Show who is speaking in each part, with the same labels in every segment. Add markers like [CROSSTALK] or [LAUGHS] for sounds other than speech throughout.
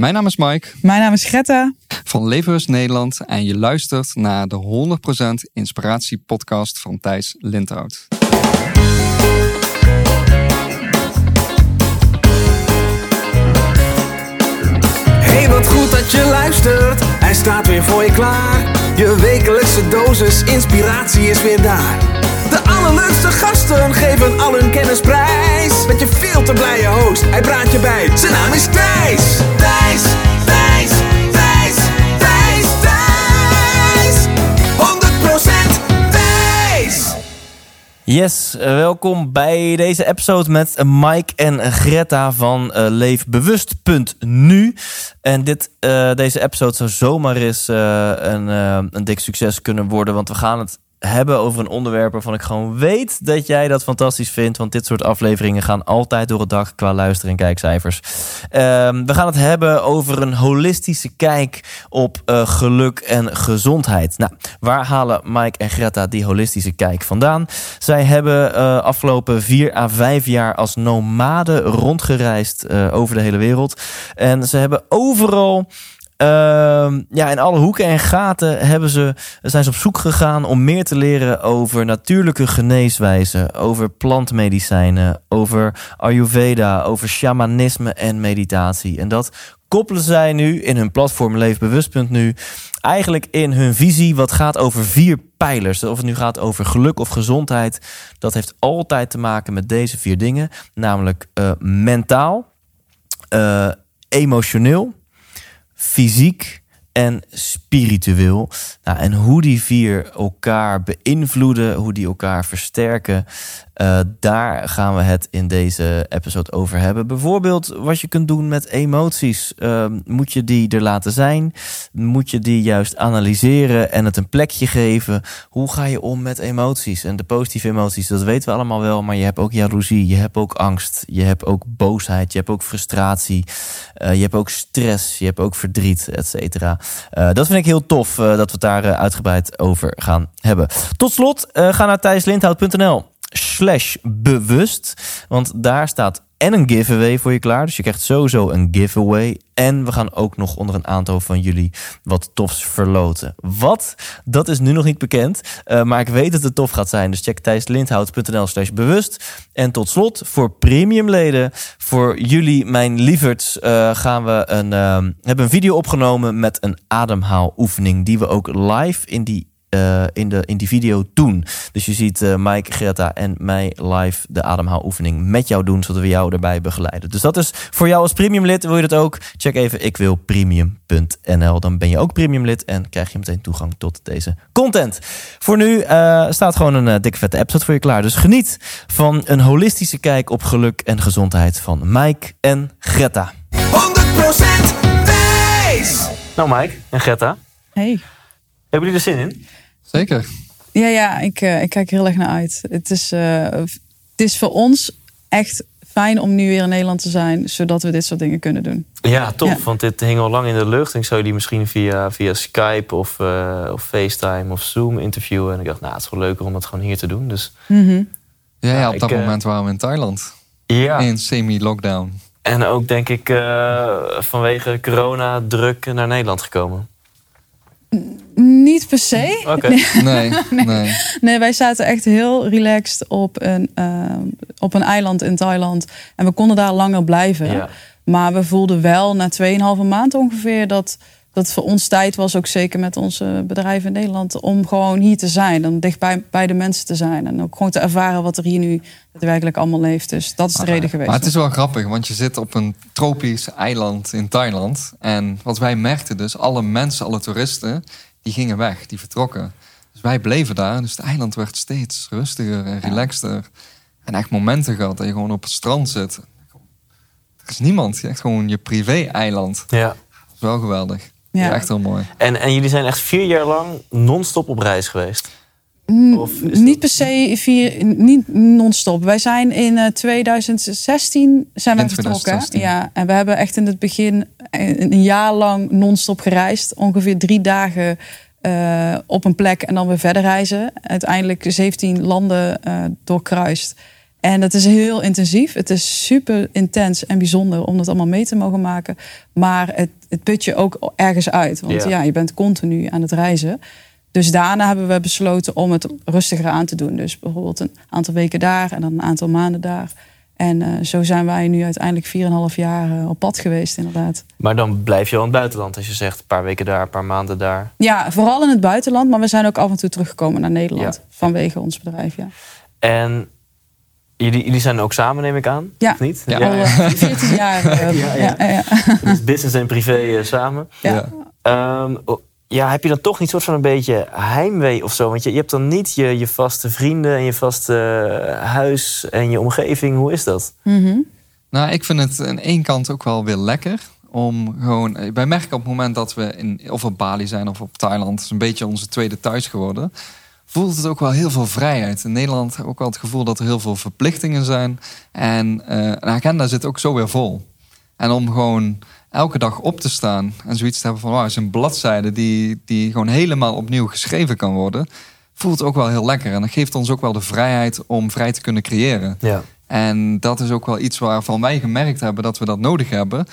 Speaker 1: Mijn naam is Mike
Speaker 2: Mijn naam is Greta.
Speaker 1: van Levenrust Nederland en je luistert naar de 100% Inspiratie podcast van Thijs Lindhout.
Speaker 3: Hey, wat goed dat je luistert. Hij staat weer voor je klaar. Je wekelijkse dosis inspiratie is weer daar. Allerleukste gasten geven al hun kennis prijs. Met je veel te blije host, hij praat je bij. Zijn naam is Thijs. Thijs, Thijs, Thijs, Thijs, Thijs. 100% Thijs.
Speaker 4: Yes, welkom bij deze episode met Mike en Greta van eh, Leefbewust.nu. En dit, eh, deze episode zou zomaar eens eh, een, een dik succes kunnen worden, want we gaan het hebben over een onderwerp waarvan ik gewoon weet dat jij dat fantastisch vindt. Want dit soort afleveringen gaan altijd door het dak qua luister- en kijkcijfers. Ehm, we gaan het hebben over een holistische kijk op eh, geluk en gezondheid. Nou, waar halen Mike en Greta die holistische kijk vandaan? Zij hebben eh, afgelopen vier à vijf jaar als nomaden rondgereisd eh, over de hele wereld. En ze hebben overal ja, in alle hoeken en gaten hebben ze, zijn ze op zoek gegaan om meer te leren over natuurlijke geneeswijzen, over plantmedicijnen, over Ayurveda, over shamanisme en meditatie. En dat koppelen zij nu in hun platform Leefbewust.nu eigenlijk in hun visie wat gaat over vier pijlers. Of het nu gaat over geluk of gezondheid, dat heeft altijd te maken met deze vier dingen, namelijk eh, mentaal, eh, emotioneel fysiek en spiritueel. Nou, en hoe die vier elkaar beïnvloeden, hoe die elkaar versterken, eh, daar gaan we het in deze episode over hebben. Bijvoorbeeld wat je kunt doen met emoties. Eh, moet je die er laten zijn? Moet je die juist analyseren en het een plekje geven? Hoe ga je om met emoties? En de positieve emoties, dat weten we allemaal wel, maar je hebt ook jaloezie, je hebt ook angst, je hebt ook boosheid, je hebt ook frustratie, eh, je hebt ook stress, je hebt ook verdriet, et cetera. Dat vind ik heel tof dat we het daar uitgebreid over gaan hebben. Tot slot, ga naar thijslindhout.nl slash bewust. Want daar staat en een giveaway voor je klaar. Dus je krijgt sowieso een giveaway. En we gaan ook nog onder een aantal van jullie wat tofs verloten. Wat? Dat is nu nog niet bekend. eh, maar ik weet dat het tof gaat zijn. Dus check thijslindhout.nl slash bewust. En tot slot, voor premiumleden, voor jullie, mijn lieverds, eh, gaan we een, ehm, hebben een video opgenomen met een ademhaaloefening. Die we ook live in die eh, in, de, in die video doen. Dus je ziet eh, Mike, Greta en mij live de ademhaaloefening met jou doen, zodat we jou erbij begeleiden. Dus dat is voor jou als premium lid. Wil je dat ook? Check even ikwilpremium.nl. Dan ben je ook premium lid en krijg je meteen toegang tot deze content. Voor nu eh, staat gewoon een dikke vette episode voor je klaar. Dus geniet van een holistische kijk op geluk en gezondheid van Mike en Greta.
Speaker 3: 100% Thijs.
Speaker 4: Nou Mike en Greta,
Speaker 2: Hey.
Speaker 4: hebben jullie er zin in?
Speaker 1: Zeker.
Speaker 2: Ja, ja, ik, eh, ik kijk er heel erg naar uit. Het is, eh, het is voor ons echt fijn om nu weer in Nederland te zijn, zodat we dit soort dingen kunnen doen.
Speaker 5: Ja, tof.
Speaker 2: Ja.
Speaker 5: Want dit hing al lang in de lucht. Ik zou die misschien via, via Skype of, eh, of FaceTime of Zoom interviewen. En ik dacht, nou, het is wel leuker om dat gewoon hier te doen. Dus
Speaker 2: Mhm.
Speaker 1: Ja, ja,
Speaker 5: Ja,
Speaker 1: op
Speaker 5: ik,
Speaker 1: dat moment waren we in Thailand.
Speaker 5: ja.
Speaker 1: In semi-lockdown.
Speaker 5: En ook denk ik eh, vanwege corona druk naar Nederland gekomen.
Speaker 2: Niet per se.
Speaker 5: Oké. [LAUGHS] [LAUGHS]
Speaker 1: Nee, nee.
Speaker 2: Nee, wij zaten echt heel relaxed op een, eh, op een eiland in Thailand. En we konden daar langer blijven.
Speaker 5: Ja.
Speaker 2: Maar we voelden wel na 2,5 maand ongeveer dat dat het voor ons tijd was, ook zeker met onze bedrijven in Nederland, om gewoon hier te zijn. En dichtbij bij de mensen te zijn. En ook gewoon te ervaren wat er hier nu daadwerkelijk allemaal leeft. Dus dat is de reden geweest.
Speaker 1: Maar het is wel grappig, want je zit op een tropisch eiland in Thailand. En wat wij merkten dus, alle mensen, alle toeristen, die gingen weg, die vertrokken. Dus wij bleven daar, dus het eiland werd steeds rustiger en relaxter. En echt momenten gehad dat je gewoon op het strand zit. Er is niemand, echt gewoon je privé-eiland.
Speaker 5: Ja.
Speaker 1: Dat is wel geweldig.
Speaker 2: Ja.
Speaker 1: Ja. Echt heel mooi.
Speaker 5: En, en jullie zijn echt vier jaar lang non-stop op reis geweest.
Speaker 2: Mm,
Speaker 5: Of
Speaker 2: niet
Speaker 5: dat-
Speaker 2: per se vier, niet non-stop. Wij zijn in eh, 2016 zijn we vertrokken.
Speaker 1: 2016.
Speaker 2: Ja, en we hebben echt in het begin een een jaar lang non-stop gereisd. Ongeveer drie dagen eh, op een plek en dan weer verder reizen. Uiteindelijk 17 landen eh, doorkruist. En dat is heel intensief. Het is super intens en bijzonder om dat allemaal mee te mogen maken. Maar het, het put je ook ergens uit. Want
Speaker 4: Ja.
Speaker 2: ja, je bent continu aan het reizen. Dus daarna hebben we besloten om het rustiger aan te doen. Dus bijvoorbeeld een aantal weken daar en dan een aantal maanden daar. En eh, zo zijn wij nu uiteindelijk 4,5 jaar eh, op pad geweest, inderdaad.
Speaker 4: Maar dan blijf je wel in het buitenland. Als je zegt een paar weken daar, een paar maanden daar.
Speaker 2: Ja, vooral in het buitenland. Maar we zijn ook af en toe teruggekomen naar Nederland.
Speaker 4: Ja.
Speaker 2: Vanwege ons bedrijf, ja.
Speaker 4: En jullie, jullie zijn ook samen, neem ik aan?
Speaker 2: Ja.
Speaker 4: Of niet?
Speaker 1: Ja.
Speaker 2: Al eh, 14 jaar. [LAUGHS] eh,
Speaker 4: Ja,
Speaker 2: ja,
Speaker 4: ja.
Speaker 2: ja, ja.
Speaker 4: Dus business en privé eh, samen.
Speaker 2: Ja.
Speaker 4: Ehm, oh, ja, heb je dan toch niet soort van een beetje heimwee of zo? Want je, je hebt dan niet je, je vaste vrienden en je vaste huis en je omgeving. Hoe is dat?
Speaker 2: Mhm.
Speaker 1: Nou, ik vind het aan één kant ook wel weer lekker. Om gewoon, wij merken op het moment dat we in, of op Bali zijn of op Thailand, het is een beetje onze tweede thuis geworden. Voelt het ook wel heel veel vrijheid. In Nederland heb ik ook wel het gevoel dat er heel veel verplichtingen zijn. En eh, een agenda zit ook zo weer vol. En om gewoon elke dag op te staan en zoiets te hebben van, wauw, is een bladzijde die, die gewoon helemaal opnieuw geschreven kan worden, voelt ook wel heel lekker. En dat geeft ons ook wel de vrijheid om vrij te kunnen creëren.
Speaker 4: Ja.
Speaker 1: En dat is ook wel iets waarvan wij gemerkt hebben dat we dat nodig hebben.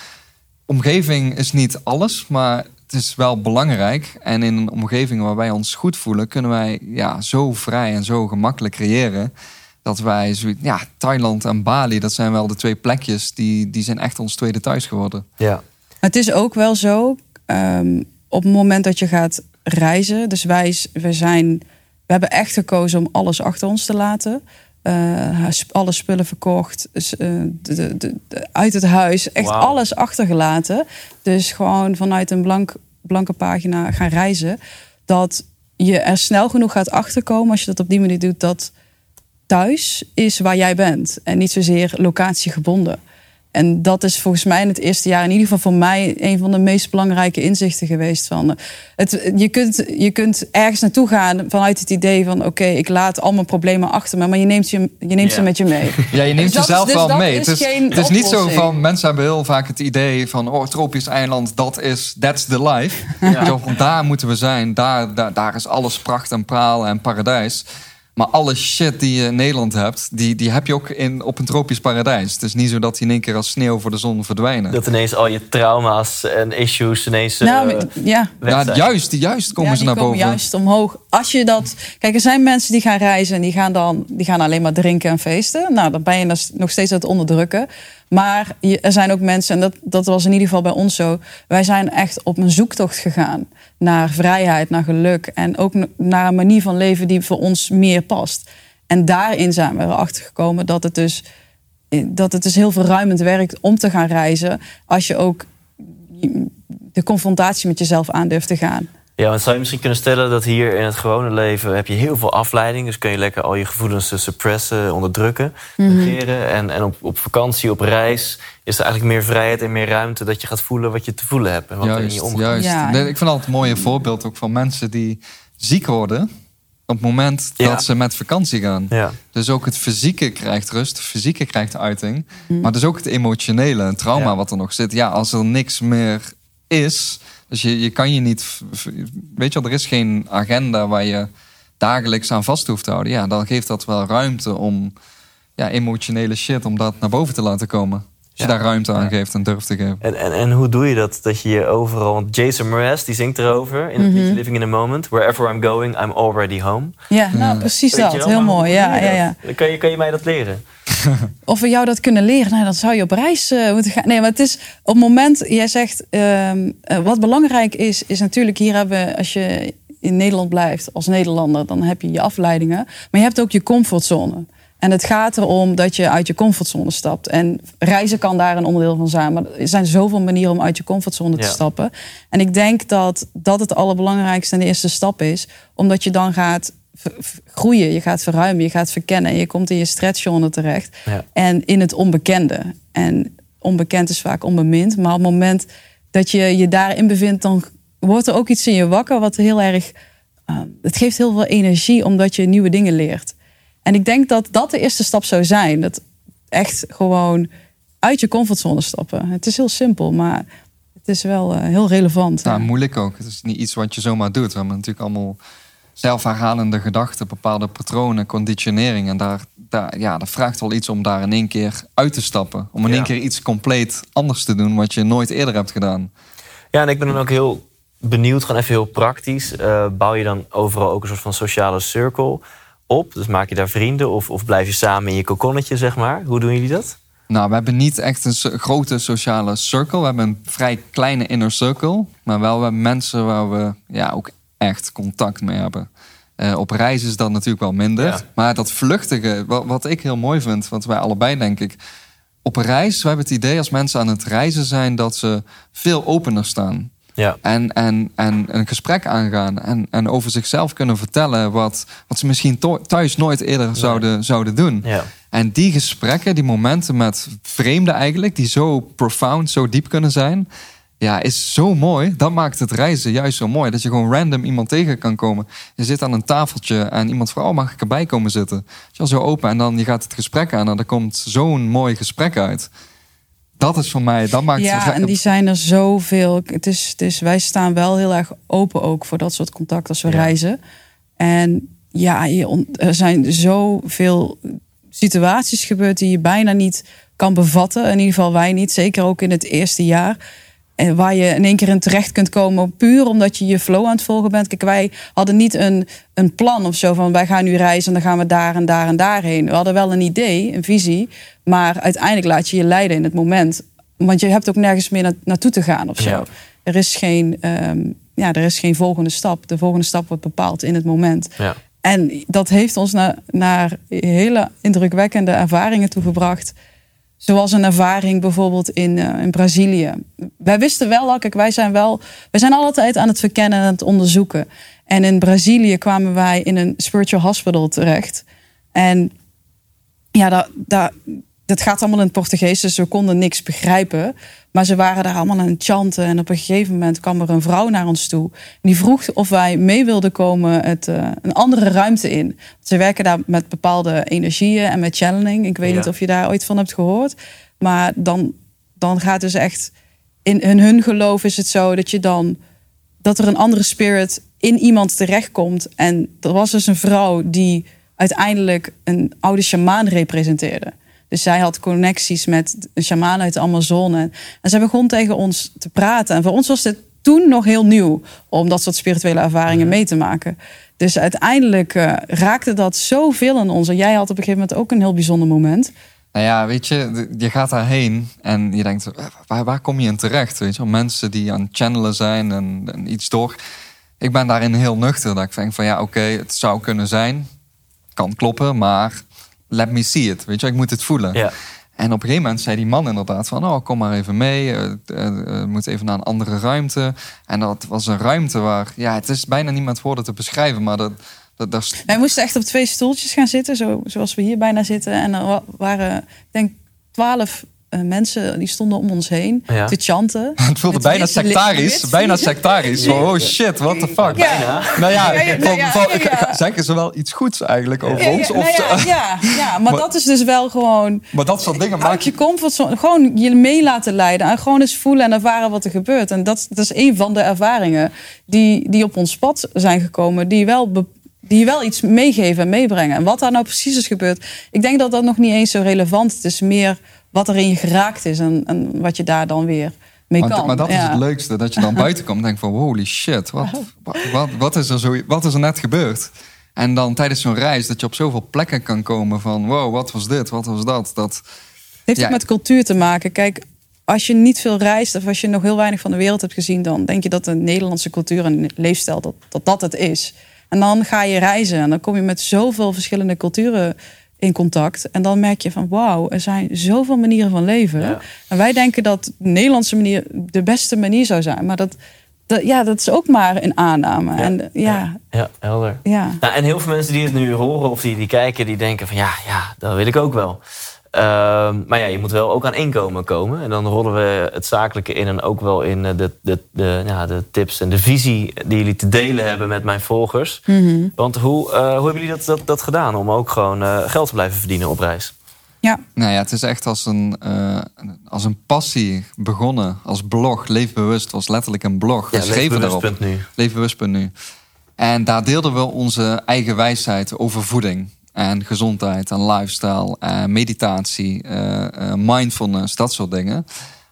Speaker 1: Omgeving is niet alles, maar het is wel belangrijk. En in een omgeving waar wij ons goed voelen, kunnen wij ja, zo vrij en zo gemakkelijk creëren. Dat wij zoiets, ja, Thailand en Bali, dat zijn wel de twee plekjes die, die zijn echt ons tweede thuis geworden.
Speaker 4: Ja.
Speaker 2: Het is ook wel zo, ehm, op het moment dat je gaat reizen, dus wij, we, zijn, we hebben echt gekozen om alles achter ons te laten. Eh, alle spullen verkocht, dus, eh, de, de, uit het huis, echt alles achtergelaten. Dus gewoon vanuit een blank, blanke pagina gaan reizen. Dat je er snel genoeg gaat achterkomen als je dat op die manier doet, dat thuis is waar jij bent en niet zozeer locatiegebonden. En dat is volgens mij in het eerste jaar, in ieder geval voor mij, een van de meest belangrijke inzichten geweest. Van, eh, het, je, kunt, je kunt ergens naartoe gaan vanuit het idee van: oké, ik laat al mijn problemen achter me, maar je neemt, je, je, neemt ze met je mee. [LAUGHS]
Speaker 1: Ja, je neemt
Speaker 2: Dus
Speaker 1: jezelf
Speaker 2: dus
Speaker 1: wel mee.
Speaker 2: is
Speaker 1: het is, het is niet zo van, mensen hebben heel vaak het idee van, oh, tropisch eiland, dat is, that's the life. Zo van, daar moeten we zijn, daar, daar, daar is alles pracht en praal en paradijs. Maar alle shit die je in Nederland hebt, die, die heb je ook in, op een tropisch paradijs. Het is niet zo dat die in één keer als sneeuw voor de zon verdwijnen.
Speaker 4: Dat ineens al je trauma's en issues ineens eh,
Speaker 2: nou, ja.
Speaker 4: weg
Speaker 1: ja, juist, juist komen
Speaker 2: Ja,
Speaker 1: ze
Speaker 2: die
Speaker 1: naar
Speaker 2: komen
Speaker 1: boven.
Speaker 2: juist omhoog. Als je dat. Kijk, er zijn mensen die gaan reizen en die gaan dan die gaan alleen maar drinken en feesten. Nou, dan ben je dus nog steeds aan het onderdrukken. Maar er zijn ook mensen, en dat, dat was in ieder geval bij ons zo. Wij zijn echt op een zoektocht gegaan naar vrijheid, naar geluk. En ook naar een manier van leven die voor ons meer past. En daarin zijn we erachter gekomen dat het dus, dat het dus heel verruimend werkt om te gaan reizen. Als je ook de confrontatie met jezelf aan durft te gaan.
Speaker 4: Ja, want zou je misschien kunnen stellen dat hier in het gewone leven heb je heel veel afleiding. Dus kun je lekker al je gevoelens suppressen, onderdrukken,
Speaker 2: Mhm.
Speaker 4: negeren. En, en op, op vakantie, op reis, is er eigenlijk meer vrijheid en meer ruimte dat je gaat voelen wat je te voelen hebt. En wat er in je
Speaker 1: Juist,
Speaker 4: omgaat.
Speaker 1: juist.
Speaker 2: Ja.
Speaker 1: Nee, Ik vind altijd een mooie voorbeeld ook van mensen die ziek worden op het moment
Speaker 4: Ja.
Speaker 1: dat ze met vakantie gaan.
Speaker 4: Ja.
Speaker 1: Dus ook het fysieke krijgt rust, het fysieke krijgt uiting. Maar dus ook het emotionele, het trauma
Speaker 4: Ja.
Speaker 1: wat er nog zit. Ja, als er niks meer is, dus je, je kan je niet... Weet je wel, er is geen agenda waar je dagelijks aan vast hoeft te houden. Ja, dan geeft dat wel ruimte om ja, emotionele shit, om dat naar boven te laten komen. Als je
Speaker 4: Ja.
Speaker 1: daar ruimte aan geeft en durft te geven.
Speaker 4: En, en, en hoe doe je dat? Dat je je overal... Want Jason Mraz, die zingt erover in het
Speaker 2: Mhm.
Speaker 4: liedje Living in a Moment. Wherever I'm going, I'm already home.
Speaker 2: Ja, nou precies dat. Heel mooi. Ja, ja, ja.
Speaker 4: Kan je, kan je mij dat leren? [LAUGHS]
Speaker 2: Of we jou dat kunnen leren, nou, dan zou je op reis eh, moeten gaan. Nee, maar het is op het moment, jij zegt, ehm, eh, wat belangrijk is, is natuurlijk hier hebben, als je in Nederland blijft als Nederlander, dan heb je je afleidingen. Maar je hebt ook je comfortzone. En het gaat erom dat je uit je comfortzone stapt. En reizen kan daar een onderdeel van zijn. Maar er zijn zoveel manieren om uit je comfortzone te
Speaker 4: Ja.
Speaker 2: stappen. En ik denk dat dat het allerbelangrijkste en de eerste stap is. Omdat je dan gaat groeien, je gaat verruimen, je gaat verkennen. En je komt in je stretchzone terecht.
Speaker 4: Ja.
Speaker 2: En in het onbekende. En onbekend is vaak onbemind. Maar op het moment dat je je daarin bevindt, dan wordt er ook iets in je wakker wat heel erg. eh, het geeft heel veel energie omdat je nieuwe dingen leert. En ik denk dat dat de eerste stap zou zijn. Dat echt gewoon uit je comfortzone stappen. Het is heel simpel, maar het is wel eh, heel relevant.
Speaker 1: Nou,
Speaker 2: ja.
Speaker 1: moeilijk ook. Het is niet iets wat je zomaar doet. We hebben natuurlijk allemaal zelfherhalende gedachten, bepaalde patronen, conditionering. En daar, daar, ja, dat vraagt wel iets om daar in één keer uit te stappen. Om in
Speaker 4: Ja.
Speaker 1: één keer iets compleet anders te doen wat je nooit eerder hebt gedaan.
Speaker 4: Ja, en ik ben dan ook heel benieuwd, gewoon even heel praktisch. Eh, bouw je dan overal ook een soort van sociale circle op? Dus maak je daar vrienden of, of blijf je samen in je kokonnetje, zeg maar? Hoe doen jullie dat?
Speaker 1: Nou, we hebben niet echt een grote sociale circle. We hebben een vrij kleine inner circle. Maar wel we hebben mensen waar we ja, ook echt contact mee hebben. Eh, op reis is dat natuurlijk wel minder.
Speaker 4: Ja.
Speaker 1: Maar dat vluchtige, wat, wat ik heel mooi vind, wat wij allebei denk ik. Op reis, we hebben het idee als mensen aan het reizen zijn dat ze veel opener staan.
Speaker 4: Ja.
Speaker 1: En, en, en een gesprek aangaan. En, en over zichzelf kunnen vertellen wat, wat ze misschien thuis nooit eerder zouden, zouden doen.
Speaker 4: Ja.
Speaker 1: En die gesprekken, die momenten met vreemden eigenlijk, die zo profound, zo diep kunnen zijn, ja, is zo mooi. Dat maakt het reizen juist zo mooi. Dat je gewoon random iemand tegen kan komen. Je zit aan een tafeltje en iemand vraagt, oh, mag ik erbij komen zitten? Is al zo open en dan je gaat het gesprek aan en er komt zo'n mooi gesprek uit. Dat is voor mij, dat maakt
Speaker 2: Ja,
Speaker 1: het
Speaker 2: en die zijn er zoveel. Het is, het is, wij staan wel heel erg open ook voor dat soort contact als we
Speaker 4: Ja.
Speaker 2: reizen. En ja, je er zijn zoveel situaties gebeurd die je bijna niet kan bevatten. In ieder geval wij niet, zeker ook in het eerste jaar. En waar je in één keer in terecht kunt komen, puur omdat je je flow aan het volgen bent. Kijk, wij hadden niet een, een plan of zo van wij gaan nu reizen en dan gaan we daar en daar en daarheen. We hadden wel een idee, een visie, maar uiteindelijk laat je je leiden in het moment. Want je hebt ook nergens meer na- naartoe te gaan of zo.
Speaker 4: Ja.
Speaker 2: Er, is geen, ehm, ja, er is geen volgende stap. De volgende stap wordt bepaald in het moment.
Speaker 4: Ja.
Speaker 2: En dat heeft ons naar, naar hele indrukwekkende ervaringen toegebracht. Zoals een ervaring bijvoorbeeld in, eh, in Brazilië. Wij wisten wel, kijk, wij zijn wel, wij zijn altijd aan het verkennen en aan het onderzoeken. En in Brazilië kwamen wij in een spiritual hospital terecht. En ja, dat, dat, dat gaat allemaal in het Portugees, dus we konden niks begrijpen. Maar ze waren daar allemaal aan het chanten. En op een gegeven moment kwam er een vrouw naar ons toe. En die vroeg of wij mee wilden komen het, eh, een andere ruimte in. Ze werken daar met bepaalde energieën en met channeling. Ik weet
Speaker 4: Ja.
Speaker 2: niet of je daar ooit van hebt gehoord. Maar dan, dan gaat dus echt... In, in hun geloof is het zo dat je dan... dat er een andere spirit in iemand terechtkomt. En er was dus een vrouw die uiteindelijk een oude sjamaan representeerde. Dus zij had connecties met een sjamaan uit de Amazone. En zij begon tegen ons te praten. En voor ons was dit toen nog heel nieuw om dat soort spirituele ervaringen mee te maken. Dus uiteindelijk eh, raakte dat zoveel aan ons. En jij had op een gegeven moment ook een heel bijzonder moment.
Speaker 1: Nou ja, weet je, je gaat daarheen en je denkt, waar, waar kom je in terecht? Weet je, mensen die aan het channelen zijn en, en iets door. Ik ben daarin heel nuchter. Dat ik denk van ja, oké, het zou kunnen zijn. Kan kloppen, maar let me see it. Weet je, ik moet het voelen.
Speaker 4: Ja.
Speaker 1: En op een gegeven moment zei die man inderdaad van... oh, kom maar even mee, eh, eh, eh, we moeten even naar een andere ruimte. En dat was een ruimte waar... ja, het is bijna niet met woorden te beschrijven... maar dat, dat, daar st-
Speaker 2: Wij moesten echt op twee stoeltjes gaan zitten, zo, zoals we hier bijna zitten. En er wa- waren, ik denk, twaalf eh, mensen die stonden om ons heen
Speaker 4: Ja.
Speaker 2: te chanten. [LAUGHS]
Speaker 1: het voelde bijna sectarisch. Bijna sectarisch. Oh shit, what the fuck.
Speaker 2: Ja.
Speaker 1: Nou ja, zeggen [LAUGHS] ze wel iets goeds eigenlijk over ons?
Speaker 2: ja,
Speaker 1: Of
Speaker 2: nou ja, maar
Speaker 1: Maar-
Speaker 2: dat is dus wel gewoon
Speaker 1: Maar dat soort dingen maak
Speaker 2: uit
Speaker 1: je...
Speaker 2: je comfortzone. Gewoon je mee laten leiden. En gewoon eens voelen en ervaren wat er gebeurt. En dat, dat is een van de ervaringen die, die op ons pad zijn gekomen. Die wel, be- die wel iets meegeven en meebrengen. En wat daar nou precies is gebeurd. Ik denk dat dat nog niet eens zo relevant is. Het is meer wat er in je geraakt is. En, en wat je daar dan weer mee
Speaker 1: Maar,
Speaker 2: kan.
Speaker 1: maar dat is het leukste, dat je dan [LAUGHS] buiten komt en denkt van holy shit, wat, wat, wat, wat is er zo, wat is er net gebeurd? En dan tijdens zo'n reis dat je op zoveel plekken kan komen van wow, wat was dit, wat was dat? dat
Speaker 2: Het heeft
Speaker 1: Ja.
Speaker 2: ook met cultuur te maken. Kijk, als je niet veel reist of als je nog heel weinig van de wereld hebt gezien, dan denk je dat de Nederlandse cultuur en leefstijl dat dat, dat het is. En dan ga je reizen en dan kom je met zoveel verschillende culturen in contact. En dan merk je van wauw, er zijn zoveel manieren van leven.
Speaker 4: Ja.
Speaker 2: En wij denken dat de Nederlandse manier de beste manier zou zijn. Maar dat, dat, ja, dat is ook maar een aanname.
Speaker 4: Ja.
Speaker 2: En ja,
Speaker 4: Ja, helder.
Speaker 2: ja.
Speaker 4: Nou, en heel veel mensen die het nu horen of die, die kijken, die denken van ja, ja, dat wil ik ook wel. Ehm, maar ja, je moet wel ook aan inkomen komen. En dan rollen we het zakelijke in en ook wel in eh, de, de, de, ja, de tips en de visie die jullie te delen hebben met mijn volgers. Want hoe, eh, hoe hebben jullie dat, dat, dat gedaan om ook gewoon eh, geld te blijven verdienen op reis?
Speaker 2: ja.
Speaker 1: nou ja, het is echt als een, eh, als een passie begonnen, als blog. Leefbewust was letterlijk een blog.
Speaker 4: Ja, leefbewust.nu.
Speaker 1: Leefbewust.nu. En daar deelden we onze eigen wijsheid over voeding en gezondheid en lifestyle en meditatie, eh, eh, mindfulness, dat soort dingen.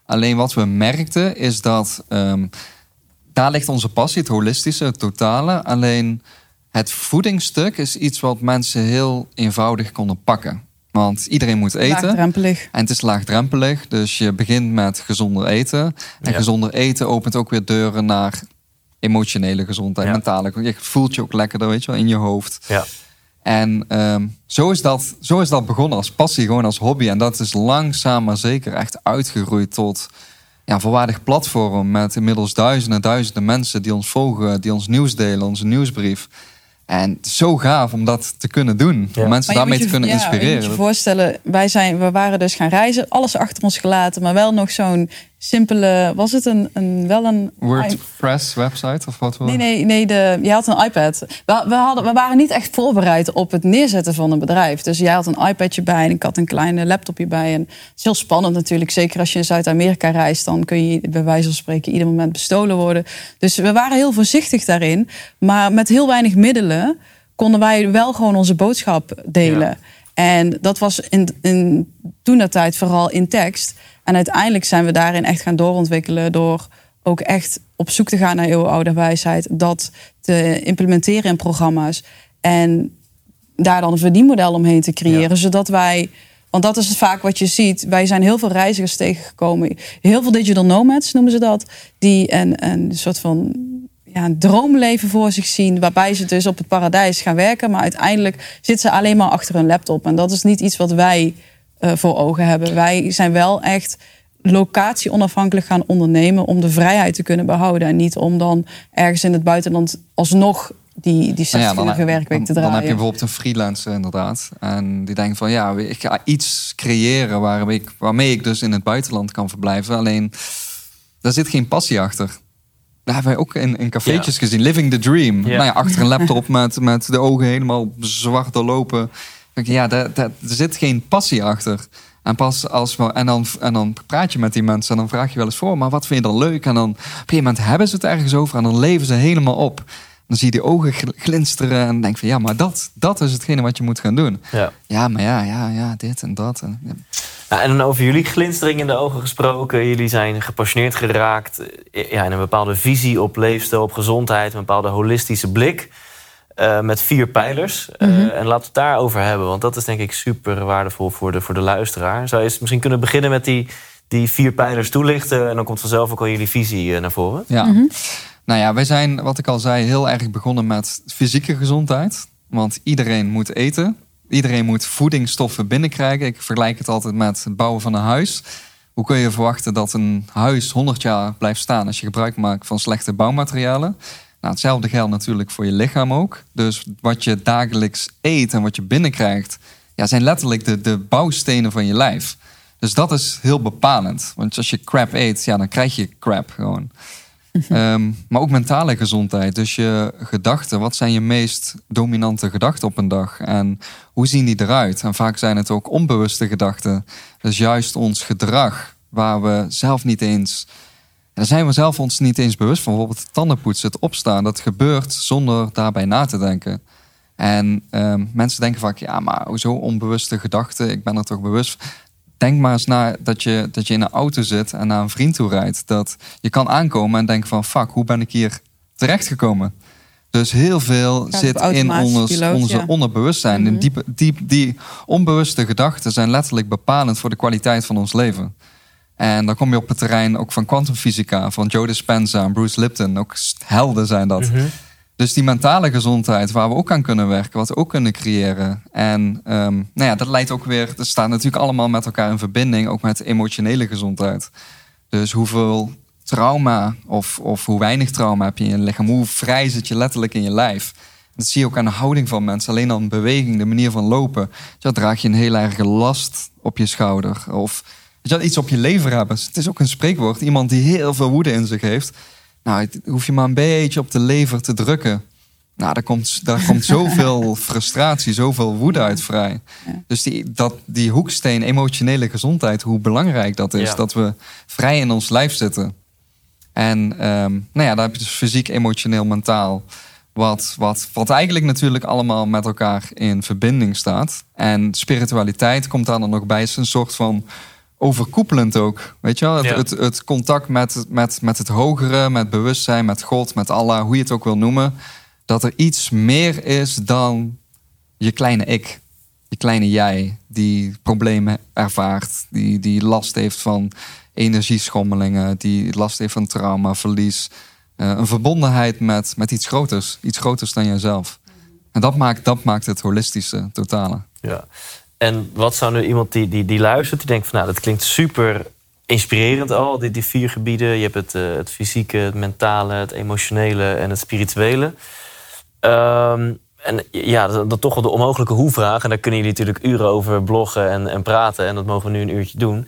Speaker 1: Alleen wat we merkten is dat ehm, daar ligt onze passie, het holistische, het totale. Alleen het voedingsstuk is iets wat mensen heel eenvoudig konden pakken. Want iedereen moet eten.
Speaker 2: Laagdrempelig.
Speaker 1: En het is laagdrempelig. Dus je begint met gezonder eten. En
Speaker 4: Ja.
Speaker 1: gezonder eten opent ook weer deuren naar emotionele gezondheid,
Speaker 4: Ja.
Speaker 1: mentale. Je voelt je ook lekkerder, weet je wel, in je hoofd.
Speaker 4: Ja.
Speaker 1: En ehm, zo, is dat, zo is dat begonnen als passie, gewoon als hobby. En dat is langzaam maar zeker echt uitgegroeid tot ja, een volwaardig platform. Met inmiddels duizenden, duizenden mensen die ons volgen, die ons nieuws delen, onze nieuwsbrief. En zo gaaf om dat te kunnen doen.
Speaker 4: Ja.
Speaker 1: Om mensen
Speaker 2: je
Speaker 1: daarmee te kunnen
Speaker 2: ja,
Speaker 1: inspireren.
Speaker 2: Je moet je voorstellen, wij, zijn, we waren dus gaan reizen, alles achter ons gelaten, maar wel nog zo'n simpele, was het een, een wel een...
Speaker 1: WordPress website of wat?
Speaker 2: Nee, nee, nee de, jij had een iPad. We, we, hadden, we waren niet echt voorbereid op het neerzetten van een bedrijf. Dus jij had een iPadje bij en ik had een kleine laptopje bij. En het is heel spannend natuurlijk. Zeker als je in Zuid-Amerika reist, dan kun je bij wijze van spreken ieder moment bestolen worden. Dus we waren heel voorzichtig daarin. Maar met heel weinig middelen konden wij wel gewoon onze boodschap delen.
Speaker 4: Ja.
Speaker 2: En dat was in, in toen dat tijd vooral in tekst. En uiteindelijk zijn we daarin echt gaan doorontwikkelen door ook echt op zoek te gaan naar eeuwenoude wijsheid, dat te implementeren in programma's en daar dan een verdienmodel omheen te creëren,
Speaker 4: Ja.
Speaker 2: zodat wij, want dat is vaak wat je ziet, wij zijn heel veel reizigers tegengekomen, heel veel digital nomads noemen ze dat, die een, een soort van ja, een droomleven voor zich zien, waarbij ze dus op het paradijs gaan werken, maar uiteindelijk zitten ze alleen maar achter hun laptop. En dat is niet iets wat wij voor ogen hebben. Wij zijn wel echt locatie onafhankelijk gaan ondernemen om de vrijheid te kunnen behouden en niet om dan ergens in het buitenland alsnog die, die 60
Speaker 1: Nou ja,
Speaker 2: werkweek te draaien.
Speaker 1: dan heb je bijvoorbeeld een freelancer inderdaad. En die denkt van ja, ik ga iets creëren waar ik, waarmee ik dus in het buitenland kan verblijven. Alleen, daar zit geen passie achter. Daar hebben wij ook in, in cafeetjes
Speaker 4: Ja.
Speaker 1: gezien. Living the dream.
Speaker 4: Ja.
Speaker 1: Nou ja, achter een laptop met, met de ogen helemaal zwart doorlopen. Ja, daar, daar, er zit geen passie achter. En, pas als we, en, dan, en dan praat je met die mensen en dan vraag je wel eens voor, maar wat vind je dan leuk? En dan op een gegeven moment hebben ze het ergens over en dan leven ze helemaal op. Dan zie je die ogen gl- glinsteren en denk van ja, maar dat, dat is hetgene wat je moet gaan doen.
Speaker 4: Ja.
Speaker 1: Ja, maar ja, ja, ja, dit en dat. En, ja.
Speaker 4: Nou, en dan over jullie glinstering in de ogen gesproken. Jullie zijn gepassioneerd geraakt eh, ja, in een bepaalde visie op leefstijl, op gezondheid, een bepaalde holistische blik. Eh, met vier pijlers. Eh,
Speaker 2: Mhm.
Speaker 4: en laten we het daarover hebben, want dat is denk ik super waardevol voor de, voor de luisteraar. Zou je eens misschien kunnen beginnen met die, die vier pijlers toelichten? En dan komt vanzelf ook al jullie visie eh, naar voren.
Speaker 1: Ja.
Speaker 2: Mhm.
Speaker 1: Nou ja, wij zijn, wat ik al zei, heel erg begonnen met fysieke gezondheid. Want iedereen moet eten. Iedereen moet voedingsstoffen binnenkrijgen. Ik vergelijk het altijd met het bouwen van een huis. Hoe kun je verwachten dat een huis 100 jaar blijft staan als je gebruik maakt van slechte bouwmaterialen? Nou, hetzelfde geldt natuurlijk voor je lichaam ook. Dus wat je dagelijks eet en wat je binnenkrijgt, ja, zijn letterlijk de, de bouwstenen van je lijf. Dus dat is heel bepalend. Want als je crap eet, ja, dan krijg je crap gewoon. Ehm, maar ook mentale gezondheid. Dus je gedachten. Wat zijn je meest dominante gedachten op een dag? En hoe zien die eruit? En vaak zijn het ook onbewuste gedachten. Dus juist ons gedrag, waar we zelf niet eens. Daar zijn we zelf ons niet eens bewust van. Bijvoorbeeld tandenpoetsen, het opstaan. Dat gebeurt zonder daarbij na te denken. En ehm, mensen denken vaak, ja, maar hoezo onbewuste gedachten? Ik ben er toch bewust. Denk maar eens na dat je, dat je in een auto zit en naar een vriend toe rijdt. Dat je kan aankomen en denken van, fuck, hoe ben ik hier terechtgekomen? Dus heel veel zit in ons,
Speaker 2: piloot,
Speaker 1: onze
Speaker 2: ja.
Speaker 1: onderbewustzijn.
Speaker 2: Mhm.
Speaker 1: En die, die, die onbewuste gedachten zijn letterlijk bepalend voor de kwaliteit van ons leven. En dan kom je op het terrein ook van kwantumfysica, van Joe Dispenza en Bruce Lipton. Ook helden zijn dat. Dus die mentale gezondheid, waar we ook aan kunnen werken, wat we ook kunnen creëren. En ehm, nou ja, dat leidt ook weer, dat staat natuurlijk allemaal met elkaar in verbinding, ook met emotionele gezondheid. Dus hoeveel trauma of, of hoe weinig trauma heb je in je lichaam, hoe vrij zit je letterlijk in je lijf. Dat zie je ook aan de houding van mensen, alleen al beweging, de manier van lopen. Ja, draag je een heel erge last op je schouder. Of je, iets op je lever hebben. Het is ook een spreekwoord, iemand die heel veel woede in zich heeft. Nou, het- hoef je maar een beetje op de lever te drukken. Nou, daar komt, daar komt [LAUGHS] zoveel frustratie, zoveel woede uit vrij. Dus die, dat, die hoeksteen, emotionele gezondheid, hoe belangrijk dat is.
Speaker 4: Ja.
Speaker 1: Dat we vrij in ons lijf zitten. En ehm, nou ja, daar heb je dus fysiek, emotioneel, mentaal. Wat, wat, wat eigenlijk natuurlijk allemaal met elkaar in verbinding staat. En spiritualiteit komt daar dan nog bij. Het is een soort van overkoepelend ook. Weet je wel? Het,
Speaker 4: Ja.
Speaker 1: het, het contact met, met, met het hogere, met bewustzijn, met God, met Allah, hoe je het ook wil noemen. Dat er iets meer is dan je kleine ik. Je kleine jij, die problemen ervaart, die, die last heeft van energieschommelingen, die last heeft van trauma, verlies. Eh, een verbondenheid met, met iets groters, iets groters dan jezelf. En dat maakt, dat maakt het holistische, totale.
Speaker 4: Ja. En wat zou nu iemand die, die, die luistert, die denkt van nou, dat klinkt super inspirerend al, die, die vier gebieden. Je hebt het, eh, het fysieke, het mentale, het emotionele en het spirituele. Ehm, en ja, dat, dat toch wel de onmogelijke hoe-vraag. En daar kunnen jullie natuurlijk uren over bloggen en, en praten. En dat mogen we nu een uurtje doen.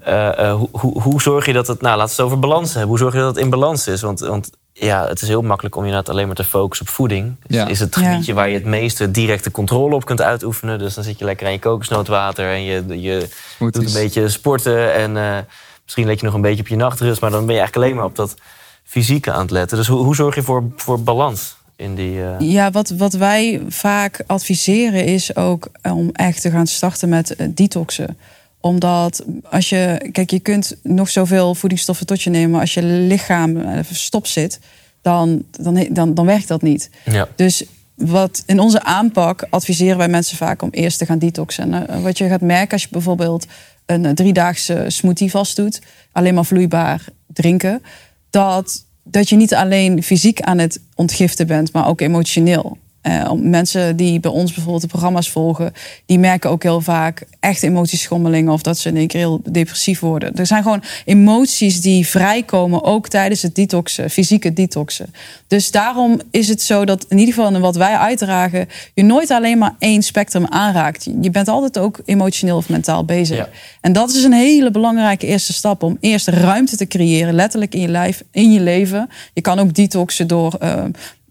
Speaker 4: Eh, eh, hoe, hoe, hoe zorg je dat het... Nou, laten we het over balans hebben. Hoe zorg je dat het in balans is? Want, want ja, het is heel makkelijk om je inderdaad alleen maar te focussen op voeding.
Speaker 1: Ja.
Speaker 4: Is het
Speaker 2: Ja.
Speaker 4: gebiedje waar je het meeste directe controle op kunt uitoefenen. Dus dan zit je lekker aan je kokosnootwater en je, je doet een beetje sporten. En eh, misschien let je nog een beetje op je nachtrust. Maar dan ben je eigenlijk alleen maar op dat fysieke aan het letten. Dus hoe, hoe zorg je voor, voor balans in die... eh,
Speaker 2: Ja, wat, wat wij vaak adviseren is ook om echt te gaan starten met eh, detoxen. Omdat als je, kijk, je kunt nog zoveel voedingsstoffen tot je nemen, maar als je lichaam eh, stop zit, dan, dan, dan, dan werkt dat niet.
Speaker 4: ja.
Speaker 2: Dus wat in onze aanpak adviseren wij mensen vaak om eerst te gaan detoxen. En, eh, wat je gaat merken als je bijvoorbeeld een driedaagse smoothie vast doet, alleen maar vloeibaar drinken, dat, dat je niet alleen fysiek aan het ontgiften bent, maar ook emotioneel. Eh, mensen die bij ons bijvoorbeeld de programma's volgen, die merken ook heel vaak echt emotieschommelingen of dat ze in één keer heel depressief worden. Er zijn gewoon emoties die vrijkomen, ook tijdens het detoxen, fysieke detoxen. Dus daarom is het zo dat in ieder geval in wat wij uitdragen, je nooit alleen maar één spectrum aanraakt. Je bent altijd ook emotioneel of mentaal bezig.
Speaker 4: Ja.
Speaker 2: En dat is een hele belangrijke eerste stap om eerst ruimte te creëren, letterlijk in je lijf, in je leven. Je kan ook detoxen door eh,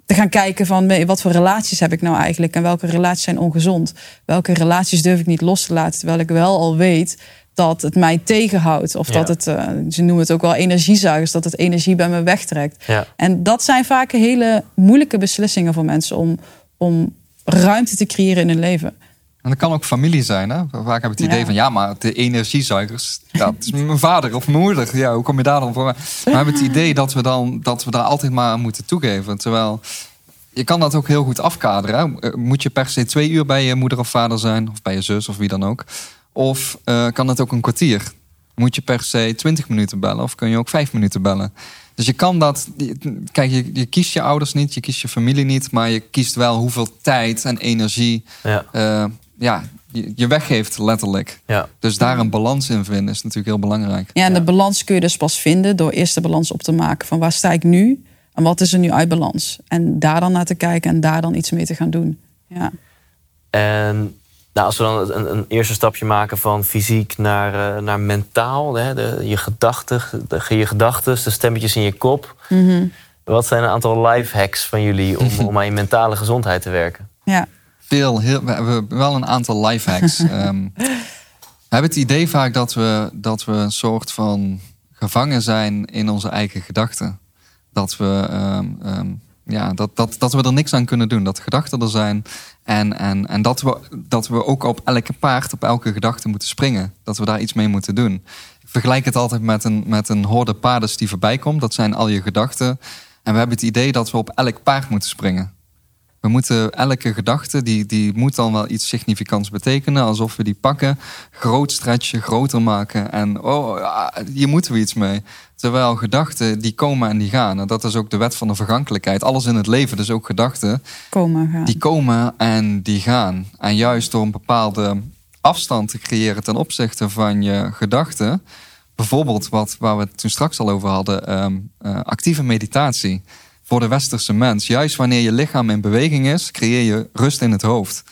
Speaker 2: te gaan kijken van wat voor relaties heb ik nou eigenlijk en welke relaties zijn ongezond. Welke relaties durf ik niet los te laten, terwijl ik wel al weet dat het mij tegenhoudt. Of
Speaker 4: Ja.
Speaker 2: dat het, eh, ze noemen het ook wel energiezuigers, dat het energie bij me wegtrekt.
Speaker 4: Ja.
Speaker 2: En dat zijn vaak hele moeilijke beslissingen voor mensen om, om ruimte te creëren in hun leven.
Speaker 1: En dat kan ook familie zijn. Hè? Vaak heb ik het idee
Speaker 2: Ja.
Speaker 1: van ja, maar de energiezuigers, ja, het is [LAUGHS] mijn vader of mijn moeder. Ja, hoe kom je daar dan voor? Maar we hebben het idee dat we, dan, dat we daar altijd maar aan moeten toegeven. Terwijl je kan dat ook heel goed afkaderen. Hè? Eh, Moet je per se twee uur bij je moeder of vader zijn, of bij je zus of wie dan ook? Of eh, kan het ook een kwartier? Moet je per se 20 minuten bellen of kun je ook vijf minuten bellen? Dus je kan dat. Kijk, je, je kiest je ouders niet, je kiest je familie niet, maar je kiest wel hoeveel tijd en energie
Speaker 4: Ja.
Speaker 1: eh, ja, je, weggeeft, letterlijk.
Speaker 4: Ja.
Speaker 1: Dus daar een balans in vinden is natuurlijk heel belangrijk.
Speaker 2: Ja, en de balans kun je dus pas vinden door eerst de balans op te maken van waar sta ik nu en wat is er nu uit balans. En daar dan naar te kijken en daar dan iets mee te gaan doen. Ja.
Speaker 4: En nou, als we dan een, een eerste stapje maken van fysiek naar, eh, naar mentaal, hè, de, je gedachten, de, je gedachtes, de stemmetjes in je kop. Wat zijn een aantal life hacks van jullie om, om aan je mentale gezondheid te werken?
Speaker 2: Ja.
Speaker 1: Veel, heel, we hebben wel een aantal life hacks. [LAUGHS] Ehm, we hebben het idee vaak dat we, dat we een soort van gevangen zijn in onze eigen gedachten. Dat we, ehm, ehm, ja, dat, dat, dat we er niks aan kunnen doen. Dat gedachten er zijn. En, en, en dat, we, dat we ook op elke paard, op elke gedachte moeten springen. Dat we daar iets mee moeten doen. Ik vergelijk het altijd met een, met een horde paarden die voorbij komt. Dat zijn al je gedachten. En we hebben het idee dat we op elk paard moeten springen. We moeten elke gedachte, die, die moet dan wel iets significants betekenen. Alsof we die pakken, groot stretchen, groter maken. En oh, hier moeten we iets mee. Terwijl gedachten, die komen en die gaan. En dat is ook de wet van de vergankelijkheid. Alles in het leven, dus ook gedachten,
Speaker 2: Komen gaan.
Speaker 1: die komen en die gaan. En juist door een bepaalde afstand te creëren ten opzichte van je gedachten. Bijvoorbeeld wat waar we het toen straks al over hadden, ehm, eh, actieve meditatie voor de westerse mens. Juist wanneer je lichaam in beweging is, creëer je rust in het hoofd.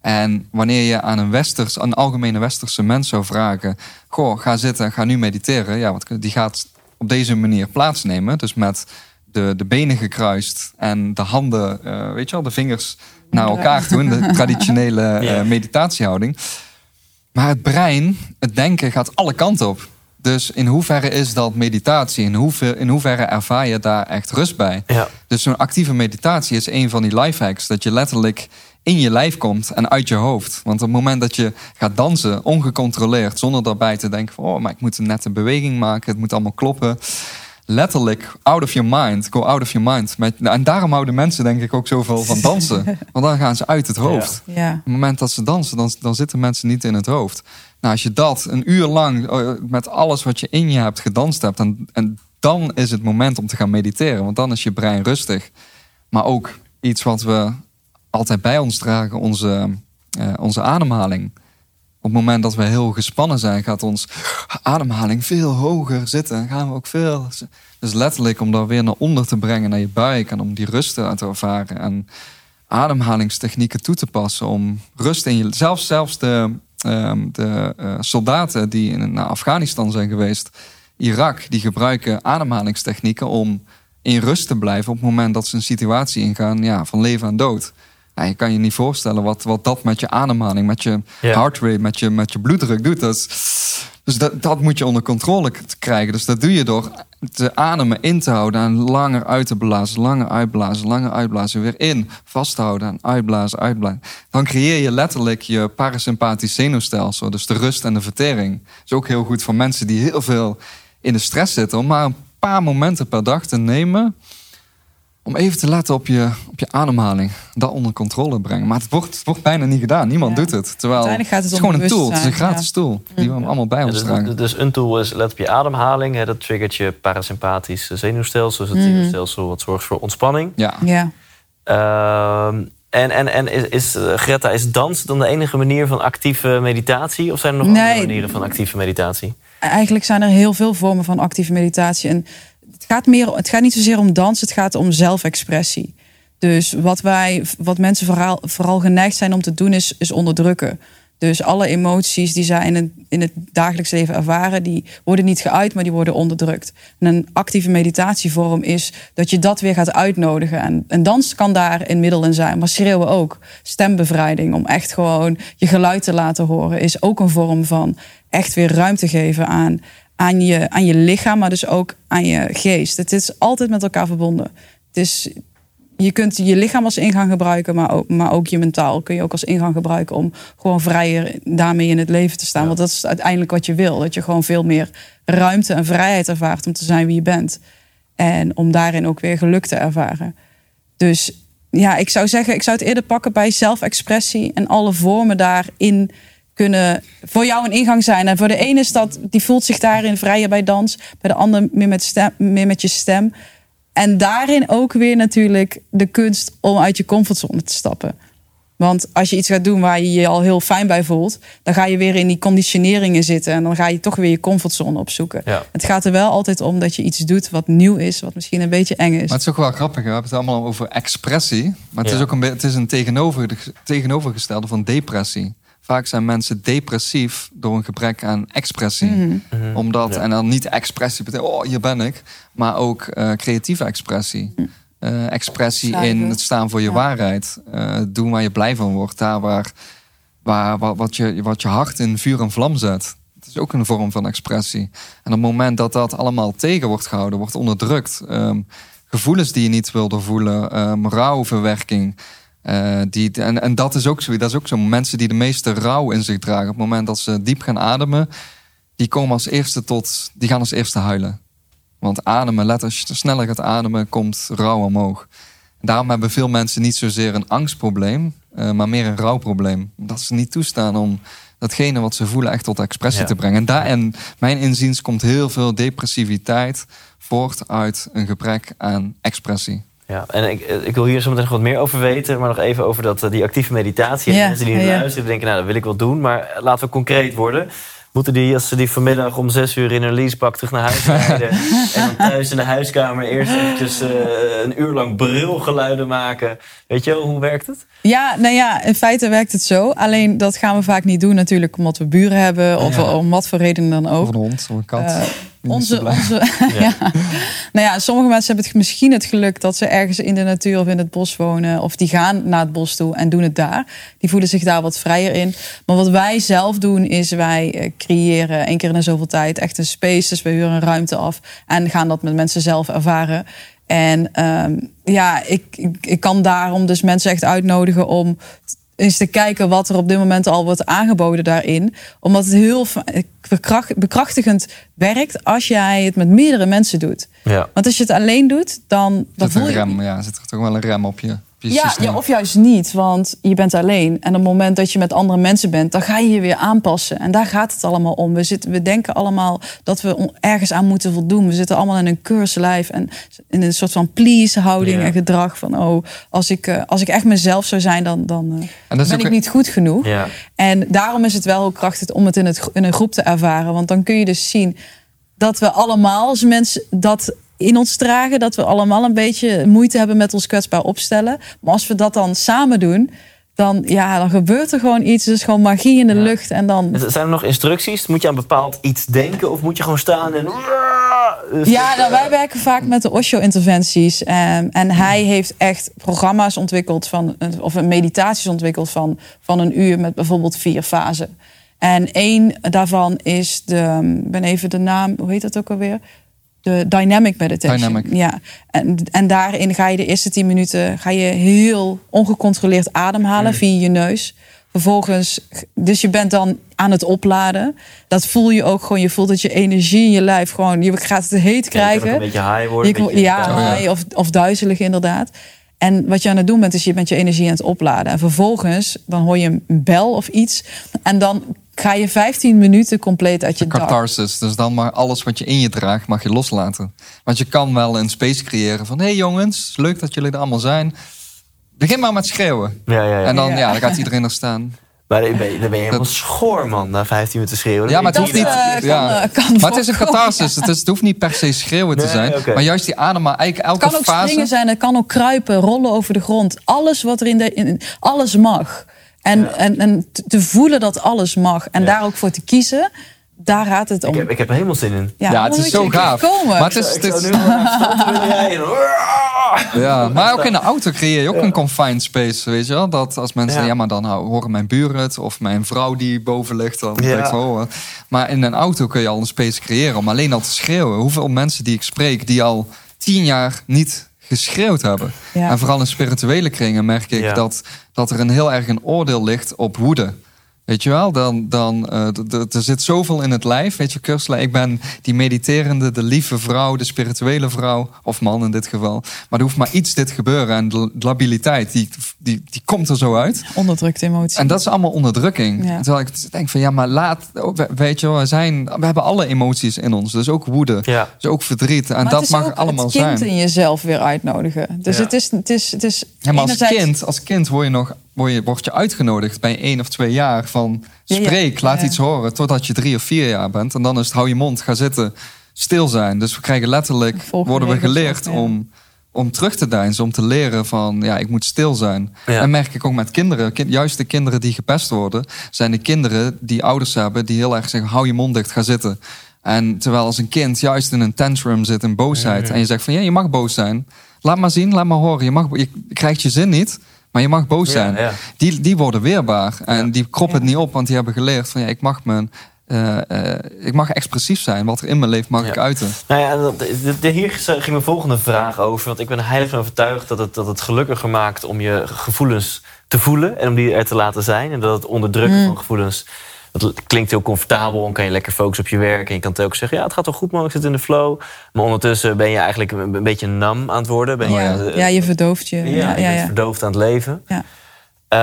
Speaker 1: En wanneer je aan een, westers, een algemene westerse mens zou vragen: Goh, ga zitten, ga nu mediteren. Ja, want die gaat op deze manier plaatsnemen. Dus met de, de benen gekruist en de handen, eh, weet je wel, de vingers naar elkaar toe. De [LAUGHS] traditionele eh, meditatiehouding. Maar het brein, het denken, gaat alle kanten op. Dus in hoeverre is dat meditatie? In, hoever, in hoeverre ervaar je daar echt rust bij?
Speaker 4: Ja.
Speaker 1: Dus zo'n actieve meditatie is een van die lifehacks. Dat je letterlijk in je lijf komt en uit je hoofd. Want op het moment dat je gaat dansen, ongecontroleerd, zonder daarbij te denken van, oh, maar ik moet een nette beweging maken, het moet allemaal kloppen. Letterlijk out of your mind, go out of your mind. Met, en daarom houden mensen denk ik ook zoveel van dansen. [LAUGHS] Want dan gaan ze uit het hoofd.
Speaker 2: Ja.
Speaker 1: Op het moment dat ze dansen, dan, dan zitten mensen niet in het hoofd. Nou, als je dat een uur lang eh, met alles wat je in je hebt gedanst hebt, en, en dan is het moment om te gaan mediteren. Want dan is je brein rustig. Maar ook iets wat we altijd bij ons dragen, onze, eh, onze ademhaling. Op het moment dat we heel gespannen zijn, gaat ons ademhaling veel hoger zitten. Gaan we ook veel. Dus letterlijk om daar weer naar onder te brengen, naar je buik. En om die rust te ervaren. En ademhalingstechnieken toe te passen. Om rust in je. Zelfs, de, ehm, eh, soldaten die in, naar Afghanistan zijn geweest, Irak, die gebruiken ademhalingstechnieken om in rust te blijven op het moment dat ze een situatie ingaan ja, van leven en dood. Nou, je kan je niet voorstellen wat, wat dat met je ademhaling, met je
Speaker 4: Ja.
Speaker 1: heart rate, met je, met je bloeddruk doet. Dat is, dus dat, dat moet je onder controle krijgen. Dus dat doe je door te ademen, in te houden en langer uit te blazen, langer uitblazen, langer uitblazen, weer in, vasthouden en uitblazen, uitblazen. Dan creëer je letterlijk je parasympathisch zenuwstelsel, dus de rust en de vertering. Dat is ook heel goed voor mensen die heel veel in de stress zitten, om maar een paar momenten per dag te nemen om even te letten op je, op je ademhaling. Dat onder controle brengen. Maar het wordt, het wordt bijna niet gedaan. Niemand
Speaker 2: Ja.
Speaker 1: doet het. Terwijl
Speaker 2: Uiteindelijk gaat het
Speaker 1: is
Speaker 2: om
Speaker 1: gewoon een tool. Het is een gratis tool. Die we allemaal bij
Speaker 4: Ja,
Speaker 1: ons
Speaker 4: dus,
Speaker 1: dragen.
Speaker 4: dus een tool is let op je ademhaling. Hè, dat triggert je parasympathisch zenuwstelsel. Dus het zenuwstelsel wat zorgt voor ontspanning.
Speaker 1: Ja.
Speaker 2: Ja.
Speaker 4: Ehm, en en, en is, is, eh, Greta, is dans dan de enige manier van actieve meditatie? Of zijn er nog
Speaker 2: Nee.
Speaker 4: andere manieren van actieve meditatie?
Speaker 2: Eigenlijk zijn er heel veel vormen van actieve meditatie. En het gaat, meer, het gaat niet zozeer om dans, het gaat om zelfexpressie. Dus wat, wij, wat mensen vooral, vooral geneigd zijn om te doen, is, is onderdrukken. Dus alle emoties die zij in het, in het dagelijks leven ervaren, die worden niet geuit, maar die worden onderdrukt. En een actieve meditatievorm is dat je dat weer gaat uitnodigen. En, en dans kan daar een middel in zijn, maar schreeuwen ook. Stembevrijding, om echt gewoon je geluid te laten horen, is ook een vorm van echt weer ruimte geven aan, aan, je, aan je lichaam, maar dus ook aan je geest. Het is altijd met elkaar verbonden. Het is, je kunt je lichaam als ingang gebruiken, maar ook, maar ook je mentaal kun je ook als ingang gebruiken om gewoon vrijer daarmee in het leven te staan. Want dat is uiteindelijk wat je wil. Dat je gewoon veel meer ruimte en vrijheid ervaart om te zijn wie je bent. En om daarin ook weer geluk te ervaren. Dus ja, ik zou zeggen, ik zou het eerder pakken bij zelfexpressie en alle vormen daarin kunnen voor jou een ingang zijn. En voor de ene is dat, die voelt zich daarin vrijer bij dans, bij de ander meer met, stem, meer met je stem. En daarin ook weer natuurlijk de kunst om uit je comfortzone te stappen. Want als je iets gaat doen waar je je al heel fijn bij voelt, dan ga je weer in die conditioneringen zitten en dan ga je toch weer je comfortzone opzoeken.
Speaker 4: Ja.
Speaker 2: Het gaat er wel altijd om dat je iets doet wat nieuw is, wat misschien een beetje eng is.
Speaker 1: Maar het is ook wel grappig. We hebben het allemaal over expressie. Maar het
Speaker 4: Ja.
Speaker 1: is ook een, het is een tegenover, tegenovergestelde van depressie. Vaak zijn mensen depressief door een gebrek aan expressie.
Speaker 2: Mhm.
Speaker 1: Omdat,
Speaker 4: Ja.
Speaker 1: en dan niet expressie betekent, oh hier ben ik. Maar ook eh, creatieve expressie. Eh, expressie in het staan voor je
Speaker 2: Ja.
Speaker 1: waarheid. Eh, doen waar je blij van wordt. Daar waar, waar, wat, wat, je, wat je hart in vuur en vlam zet. Het is ook een vorm van expressie. En op het moment dat dat allemaal tegen wordt gehouden, wordt onderdrukt. ehm, gevoelens die je niet wilde voelen, ehm rouwverwerking. Eh, die, en, en dat is ook zo. Dat is ook zo. Mensen die de meeste rouw in zich dragen, op het moment dat ze diep gaan ademen, die komen als eerste tot, die gaan als eerste huilen. Want ademen, let als je sneller gaat ademen, komt rouw omhoog. En daarom hebben veel mensen niet zozeer een angstprobleem, eh, maar meer een rouwprobleem. Dat ze niet toestaan om datgene wat ze voelen echt tot expressie
Speaker 4: Ja.
Speaker 1: te brengen. En, daar, en mijn inziens komt heel veel depressiviteit voort uit een gebrek aan expressie.
Speaker 4: Ja, en ik, ik wil hier zo meteen nog wat meer over weten. Maar nog even over dat, eh, die actieve meditatie. En
Speaker 2: Ja,
Speaker 4: mensen die nu
Speaker 2: ja.
Speaker 4: luisteren denken, nou, dat wil ik wel doen. Maar laten we concreet worden. Moeten die, als ze die vanmiddag om zes uur in hun leasepak terug naar huis [LAUGHS] rijden... en dan thuis in de huiskamer eerst eventjes eh, een uur lang brilgeluiden maken. Weet je wel, hoe werkt het?
Speaker 2: Ja, nou ja, in feite werkt het zo. Alleen dat gaan we vaak niet doen natuurlijk omdat we buren hebben of
Speaker 4: Ja.
Speaker 2: om wat voor reden dan ook.
Speaker 1: Of een hond, of een kat.
Speaker 2: Eh, onze, onze, [LAUGHS] ja. Nou ja, sommige mensen hebben het misschien het geluk dat ze ergens in de natuur of in het bos wonen. Of die gaan naar het bos toe en doen het daar. Die voelen zich daar wat vrijer in. Maar wat wij zelf doen is wij eh, creëren één keer in de zoveel tijd echt een space. Dus we huren een ruimte af en gaan dat met mensen zelf ervaren. En ehm, ja, ik, ik, ik kan daarom dus mensen echt uitnodigen om eens te kijken wat er op dit moment al wordt aangeboden daarin. Omdat het heel bekrachtigend werkt als jij het met meerdere mensen doet.
Speaker 4: Ja.
Speaker 2: Want als je het alleen doet, dan, dan
Speaker 1: Zit
Speaker 2: voel
Speaker 1: een
Speaker 2: je...
Speaker 1: rem, ja, zit er toch wel een rem op je
Speaker 2: Ja, ja, of juist niet, want je bent alleen. En op het moment dat je met andere mensen bent, dan ga je je weer aanpassen. En daar gaat het allemaal om. We, zitten, we denken allemaal dat we ergens aan moeten voldoen. We zitten allemaal in een keurslijf en in een soort van please-houding en gedrag. Van, oh, als ik, eh, als ik echt mezelf zou zijn, dan, dan eh, ben
Speaker 1: ook
Speaker 2: ik niet goed genoeg. En daarom is het wel heel krachtig om het in, het in een groep te ervaren. Want dan kun je dus zien dat we allemaal als mensen dat in ons dragen. Dat we allemaal een beetje moeite hebben met ons kwetsbaar opstellen. Maar als we dat dan samen doen, dan, ja, dan gebeurt er gewoon iets. Dus gewoon magie in de
Speaker 4: Ja.
Speaker 2: lucht. En dan.
Speaker 4: Zijn er nog instructies? Moet je aan bepaald iets denken of moet je gewoon staan en... Dus
Speaker 2: Ja, nou, wij werken vaak met de Osho-interventies. Ehm, en hij heeft echt programma's ontwikkeld van, of een meditaties ontwikkeld van, van een uur met bijvoorbeeld vier fasen. En één daarvan is de, ik ben even de naam, hoe heet dat ook alweer? De dynamic meditation.
Speaker 1: Dynamic.
Speaker 2: Ja. En, en daarin ga je de eerste tien minuten ga je heel ongecontroleerd ademhalen via je neus. Vervolgens, dus je bent dan aan het opladen. Dat voel je ook gewoon. Je voelt dat je energie in je lijf gewoon, je gaat het heet krijgen.
Speaker 4: ook een beetje high worden.
Speaker 2: Je-
Speaker 4: een beetje
Speaker 2: ja,
Speaker 1: ja.
Speaker 2: high of, of duizelig inderdaad. En wat je aan het doen bent, is je bent je energie aan het opladen. En vervolgens, dan hoor je een bel of iets. En dan ga je 15 minuten compleet uit je
Speaker 1: De
Speaker 2: dag.
Speaker 1: catharsis. Dus dan maar alles wat je in je draagt, mag je loslaten. Want je kan wel een space creëren van... hé hey jongens, leuk dat jullie er allemaal zijn. Begin maar met schreeuwen.
Speaker 4: Ja, ja, ja.
Speaker 1: En dan,
Speaker 2: Ja.
Speaker 1: ja, dan gaat iedereen er staan.
Speaker 4: Maar dan ben je, dan ben je helemaal schoor, man, na 15 minuten schreeuwen.
Speaker 1: Ja, maar het
Speaker 2: Dat,
Speaker 1: hoeft niet...
Speaker 2: kan,
Speaker 1: ja.
Speaker 2: eh, kan
Speaker 1: maar het is een catharsis. Het, is, het hoeft niet per se schreeuwen te zijn. Maar juist die adem, maar eigenlijk
Speaker 2: Het
Speaker 1: elke
Speaker 2: kan ook
Speaker 1: fase...
Speaker 2: springen zijn, het kan ook kruipen, rollen over de grond. Alles wat er in de. In, alles mag. En,
Speaker 4: Ja.
Speaker 2: en, en te- voelen dat alles mag. En
Speaker 4: Ja.
Speaker 2: daar ook voor te kiezen, daar gaat het om.
Speaker 4: Ik heb, ik heb er helemaal zin in.
Speaker 1: Ja, het is zo gaaf.
Speaker 2: Komen.
Speaker 1: Maar het is,
Speaker 4: Ik zou nu. [LAUGHS]
Speaker 1: Ja, maar ook in de auto creëer je ook een confined space, weet je wel? Dat als mensen,
Speaker 4: Ja.
Speaker 1: ja, maar dan horen mijn buren het of mijn vrouw die boven ligt, dan
Speaker 4: Ja.
Speaker 1: denk ik oh. Maar in een auto kun je al een space creëren om alleen al te schreeuwen. Hoeveel mensen die ik spreek die al tien jaar niet geschreeuwd hebben.
Speaker 2: Ja.
Speaker 1: En vooral in spirituele kringen merk ik
Speaker 4: Ja.
Speaker 1: dat, dat er een heel erg een oordeel ligt op woede. Weet je wel, dan, dan, eh, er zit zoveel in het lijf. Weet je, Kursla, ik ben die mediterende, de lieve vrouw, de spirituele vrouw, of man in dit geval. Maar er hoeft maar iets dit gebeuren en de labiliteit, die, die, die komt er zo uit.
Speaker 2: Onderdrukte emotie.
Speaker 1: En dat is allemaal onderdrukking.
Speaker 2: Ja.
Speaker 1: Terwijl ik denk van, ja, maar laat, oh, we- weet je wel, we, zijn, we hebben alle emoties in ons. Dus ook woede,
Speaker 4: Ja.
Speaker 1: dus ook verdriet. En
Speaker 2: Maar
Speaker 1: dat
Speaker 2: het is
Speaker 1: mag
Speaker 2: ook
Speaker 1: allemaal
Speaker 2: het kind
Speaker 1: zijn.
Speaker 2: in jezelf weer uitnodigen. Dus
Speaker 4: Ja.
Speaker 2: het is, het is, het is
Speaker 1: Ja, maar als
Speaker 2: enerzijds-
Speaker 1: kind, als kind word je nog word je, word je uitgenodigd bij één of twee jaar van
Speaker 2: Ja, ja.
Speaker 1: spreek, laat
Speaker 2: Ja.
Speaker 1: iets horen totdat je drie of vier jaar bent. En dan is het hou je mond, ga zitten, stil zijn. Dus we krijgen letterlijk, worden we geleerd
Speaker 2: ook,
Speaker 1: om, om terug te deinzen, om te leren van ja, ik moet stil zijn.
Speaker 4: Ja.
Speaker 1: En merk ik ook met kinderen, kind, juist de kinderen die gepest worden, zijn de kinderen die ouders hebben die heel erg zeggen hou je mond dicht, ga zitten. En terwijl als een kind juist in een tantrum zit, in boosheid, en je zegt van ja, je mag boos zijn. Laat maar zien, laat maar horen. Je, mag, je krijgt je zin niet, maar je mag boos zijn.
Speaker 4: ja.
Speaker 1: Die, die worden weerbaar. En
Speaker 4: Ja.
Speaker 1: die kroppen het niet op, want die hebben geleerd van ja, ik mag mijn. eh, eh, ik mag expressief zijn. Wat er in me leeft, mag ik uiten.
Speaker 4: Nou ja, de- de- hier ging mijn volgende vraag over. Want ik ben heilig van overtuigd dat het, dat het gelukkiger maakt om je gevoelens te voelen. En om die er te laten zijn. En dat het onderdrukken
Speaker 2: Mm.
Speaker 4: van gevoelens. Dat klinkt heel comfortabel. En kan je lekker focussen op je werk. En je kan telkens zeggen: ja, het gaat wel goed, man. Ik zit in de flow. Maar ondertussen ben je eigenlijk een, een beetje nam aan het worden. Ben je,
Speaker 2: ja,
Speaker 4: eh,
Speaker 2: ja, je verdooft je.
Speaker 4: ja,
Speaker 2: Ja,
Speaker 4: je bent verdoofd aan het leven.
Speaker 2: Ja.
Speaker 4: Eh,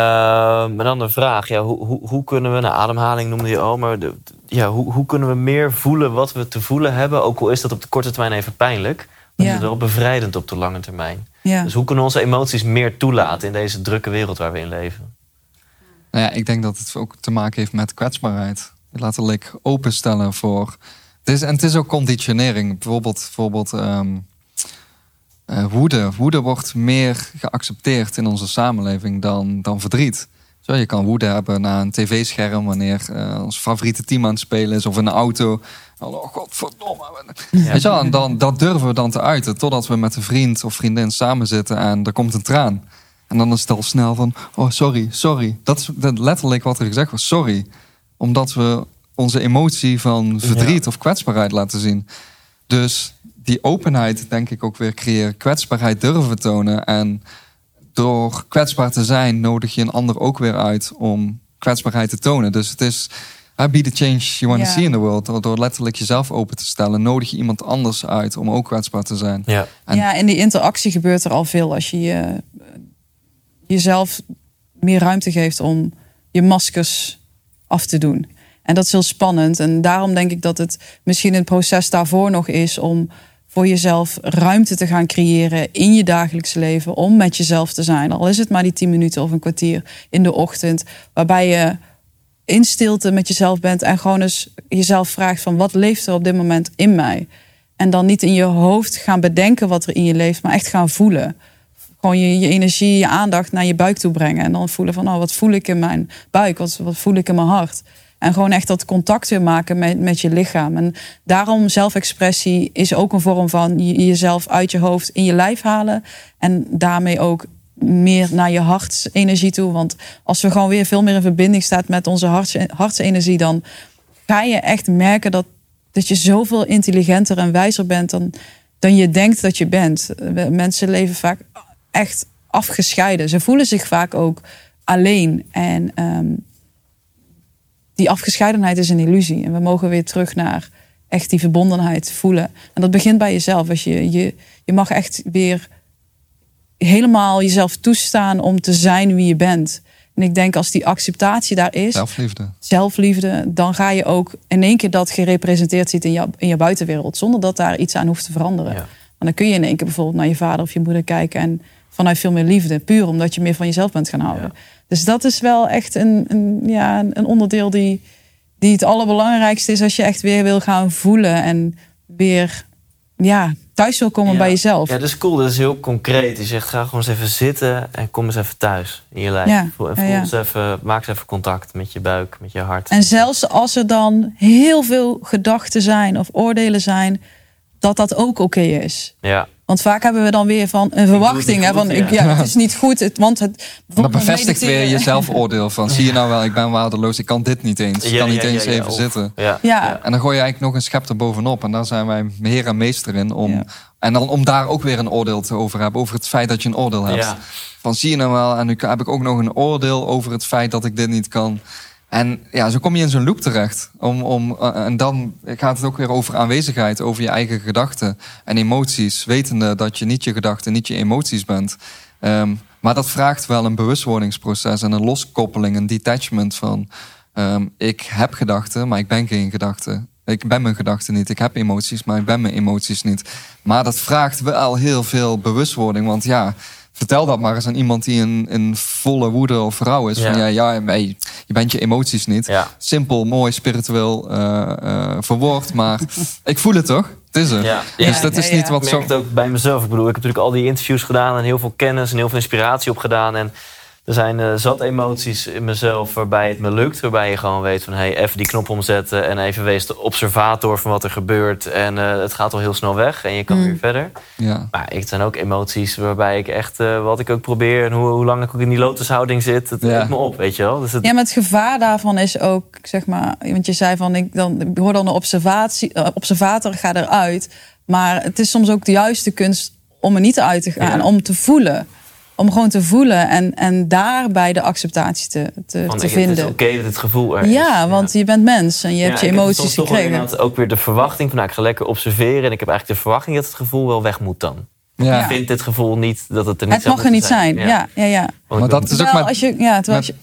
Speaker 4: maar dan de vraag, ja, hoe, hoe, hoe kunnen we, nou, ademhaling noemde je al, maar de, ja, hoe, hoe kunnen we meer voelen wat we te voelen hebben, ook al is dat op de korte termijn even pijnlijk, maar het is wel bevrijdend op de lange termijn. Dus hoe kunnen we onze emoties meer toelaten in deze drukke wereld waar we in leven?
Speaker 1: Nou ja, ik denk dat het ook te maken heeft met kwetsbaarheid. Letterlijk openstellen voor. Het is, en het is ook conditionering. Bijvoorbeeld, bijvoorbeeld ehm, eh, woede. Woede wordt meer geaccepteerd in onze samenleving dan, dan verdriet. Zo, je kan woede hebben naar een tv-scherm wanneer eh, ons favoriete team aan het spelen is of in een auto. Oh, godverdomme. Weet je wel, en dan, dat durven we dan te uiten totdat we met een vriend of vriendin samen zitten en er komt een traan. En dan is het al snel van, oh sorry, sorry. Dat is dat letterlijk wat er gezegd was, sorry. Omdat we onze emotie van verdriet of kwetsbaarheid laten zien. Dus die openheid denk ik ook weer creëren. Kwetsbaarheid durven tonen. En door kwetsbaar te zijn nodig je een ander ook weer uit om kwetsbaarheid te tonen. Dus het is I be the change you want to
Speaker 2: Ja.
Speaker 1: see in the world. Door- letterlijk jezelf open te stellen, nodig je iemand anders uit om ook kwetsbaar te zijn.
Speaker 4: Ja.
Speaker 1: En-
Speaker 2: Ja, in die interactie gebeurt er al veel als je je, jezelf meer ruimte geeft om je maskers af te doen. En dat is heel spannend. En daarom denk ik dat het misschien een proces daarvoor nog is om voor jezelf ruimte te gaan creëren in je dagelijks leven. Om met jezelf te zijn. Al is het maar die 10 minuten of een kwartier in de ochtend. Waarbij je in stilte met jezelf bent en gewoon eens jezelf vraagt van wat leeft er op dit moment in mij? En dan niet in je hoofd gaan bedenken wat er in je leeft, maar echt gaan voelen. Gewoon je, je energie, je aandacht naar je buik toe brengen. En dan voelen van, oh, wat voel ik in mijn buik? Wat, wat voel ik in mijn hart? En gewoon echt dat contact weer maken met, met je lichaam. En daarom zelfexpressie is ook een vorm van je- jezelf uit je hoofd in je lijf halen. En daarmee ook meer naar je hartsenergie toe. Want als we gewoon weer veel meer in verbinding staat met onze harts, hartsenergie, dan ga je echt merken dat, dat je zoveel intelligenter en wijzer bent dan, dan je denkt dat je bent. Mensen leven vaak echt afgescheiden. Ze voelen zich vaak ook alleen. En ehm, die afgescheidenheid is een illusie. En we mogen weer terug naar echt die verbondenheid voelen. En dat begint bij jezelf. Als je, je, je mag echt weer helemaal jezelf toestaan om te zijn wie je bent. En ik denk als die acceptatie daar is,
Speaker 1: Zelfliefde.
Speaker 2: zelfliefde, dan ga je ook in één keer dat gerepresenteerd ziet in je, in je buitenwereld. Zonder dat daar iets aan hoeft te veranderen.
Speaker 4: Ja.
Speaker 2: Maar dan kun je in één keer bijvoorbeeld naar je vader of je moeder kijken. En vanuit veel meer liefde. Puur omdat je meer van jezelf bent gaan houden. Dus dat is wel echt een, een, ja, een- onderdeel die, die het allerbelangrijkste is. Als je echt weer wil gaan voelen. En weer ja, thuis wil komen
Speaker 4: Ja.
Speaker 2: bij jezelf.
Speaker 4: Ja, dat is cool. Dat is heel concreet. Je zegt, ga gewoon eens even zitten en kom eens even thuis in je lijf.
Speaker 2: Ja,
Speaker 4: Voel, en
Speaker 2: ja,
Speaker 4: voel
Speaker 2: ja.
Speaker 4: eens even, maak eens even contact met je buik, met je hart.
Speaker 2: En zelfs als er dan heel veel gedachten zijn of oordelen zijn, dat dat ook oké is.
Speaker 4: Ja,
Speaker 2: Want vaak hebben we dan weer van een verwachting. hè,
Speaker 4: goed,
Speaker 2: van,
Speaker 4: ja.
Speaker 2: ik, ja, het is niet goed. Het, want het,
Speaker 1: dat bevestigt weer je zelfoordeel van, zie je nou wel, ik ben waardeloos, ik kan dit niet eens. Ik kan niet
Speaker 4: ja, ja,
Speaker 1: eens
Speaker 4: ja,
Speaker 1: even
Speaker 4: of-
Speaker 1: zitten.
Speaker 4: Ja,
Speaker 2: Ja.
Speaker 1: En dan gooi je eigenlijk nog een schep er bovenop. En daar zijn wij heer en meester in. Om,
Speaker 2: Ja.
Speaker 1: En dan om daar ook weer een oordeel te over hebben. Over het feit dat je een oordeel hebt.
Speaker 4: Ja.
Speaker 1: Van zie je nou wel. En nu heb ik ook nog een oordeel over het feit dat ik dit niet kan. En ja, zo kom je in zo'n loop terecht. Om, om, eh, en dan gaat het ook weer over aanwezigheid. Over je eigen gedachten en emoties. Wetende dat je niet je gedachten, niet je emoties bent. Ehm, maar dat vraagt wel een bewustwordingsproces. En een loskoppeling, een detachment van... ehm, ik heb gedachten, maar ik ben geen gedachte. Ik ben mijn gedachten niet. Ik heb emoties, maar ik ben mijn emoties niet. Maar dat vraagt wel heel veel bewustwording. Want ja, vertel dat maar eens aan iemand die in, in volle woede of rouw is. Van
Speaker 4: Ja.
Speaker 1: ja, ja nee, je bent je emoties niet.
Speaker 4: Ja.
Speaker 1: Simpel, mooi, spiritueel eh, verwoord. Maar [LAUGHS] ik voel het toch? Het is er.
Speaker 4: Ja.
Speaker 1: Dus
Speaker 4: Ja,
Speaker 1: dat is
Speaker 2: ja,
Speaker 1: niet
Speaker 2: ja.
Speaker 1: wat
Speaker 4: Ik
Speaker 1: zo...
Speaker 4: merk het ook bij mezelf. Ik bedoel, ik heb natuurlijk al die interviews gedaan en heel veel kennis en heel veel inspiratie opgedaan. En er zijn eh, zat emoties in mezelf waarbij het me lukt. Waarbij je gewoon weet van, hey, even die knop omzetten en even wees de observator van wat er gebeurt. En eh, het gaat al heel snel weg en je kan weer verder.
Speaker 1: Ja.
Speaker 4: Maar het zijn ook emoties waarbij ik echt, eh, wat ik ook probeer en hoe, hoe lang ik ook in die lotushouding zit, het
Speaker 1: Ja.
Speaker 4: me op, weet je wel. Dus het,
Speaker 2: Ja, maar het gevaar daarvan is ook, zeg maar, want je zei van, ik, dan, ik hoor dan een observatie, observator, ga eruit. Maar het is soms ook de juiste kunst om er niet uit te gaan,
Speaker 4: Ja.
Speaker 2: om te voelen. Om gewoon te voelen en, en daarbij de acceptatie te, te,
Speaker 4: want
Speaker 2: te
Speaker 4: ik- het is
Speaker 2: vinden.
Speaker 4: oké dat dit gevoel er is.
Speaker 2: Ja, want je bent mens en je hebt je
Speaker 4: ik heb
Speaker 2: emoties
Speaker 4: wel
Speaker 2: gekregen.
Speaker 4: inderdaad ook weer de verwachting van, nou, ik ga lekker observeren. En ik heb eigenlijk de verwachting dat het gevoel wel weg moet dan.
Speaker 1: Ja.
Speaker 4: Ik vind dit gevoel niet dat het er niet
Speaker 2: Het mag er niet zijn. Ja, ja, ja.
Speaker 4: Want
Speaker 1: Maar
Speaker 4: ik
Speaker 1: dat is ook met...
Speaker 2: als je, ja, terwijl als
Speaker 1: met-
Speaker 2: je,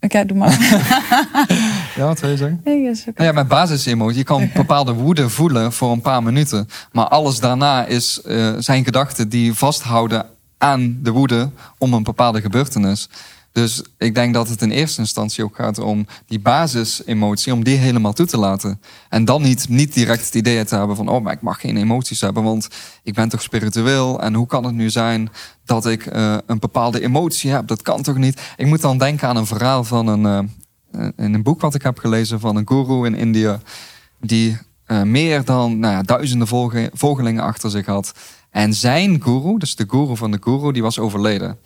Speaker 2: Oké, doe maar. [LAUGHS]
Speaker 1: Ja, wat wil je zeggen?
Speaker 2: Nee.
Speaker 1: Nou ja, met basisemotie. Je kan [LAUGHS] bepaalde woede voelen voor een paar minuten. Maar alles daarna is, eh, zijn gedachten die vasthouden aan de woede om een bepaalde gebeurtenis. Dus ik denk dat het in eerste instantie ook gaat om die basisemotie, om die helemaal toe te laten. En dan niet, niet direct het idee te hebben van, oh, maar ik mag geen emoties hebben, want ik ben toch spiritueel. En hoe kan het nu zijn dat ik uh, een bepaalde emotie heb? Dat kan toch niet? Ik moet dan denken aan een verhaal van een, uh, in een boek wat ik heb gelezen van een guru in India, die uh, meer dan nou ja, duizenden volge volgelingen achter zich had. En zijn guru, dus de guru van de guru, die was overleden.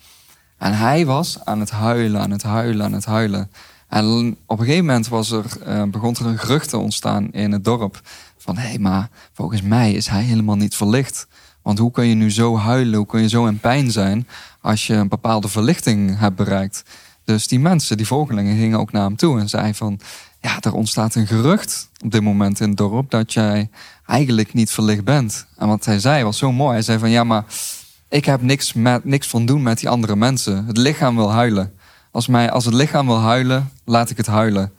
Speaker 1: En hij was aan het huilen, aan het huilen, aan het huilen. En op een gegeven moment was er, uh, begon er een gerucht te ontstaan in het dorp. Van hé, hey, maar volgens mij is hij helemaal niet verlicht. Want hoe kun je nu zo huilen, hoe kun je zo in pijn zijn als je een bepaalde verlichting hebt bereikt? Dus die mensen, die volgelingen, gingen ook naar hem toe en zeiden van... Ja, er ontstaat een gerucht op dit moment in het dorp dat jij eigenlijk niet verlicht bent. En wat hij zei was zo mooi. Hij zei van ja, maar ik heb niks, met, niks van doen met die andere mensen. Het lichaam wil huilen. Als, mij, als het lichaam wil huilen, laat ik het huilen.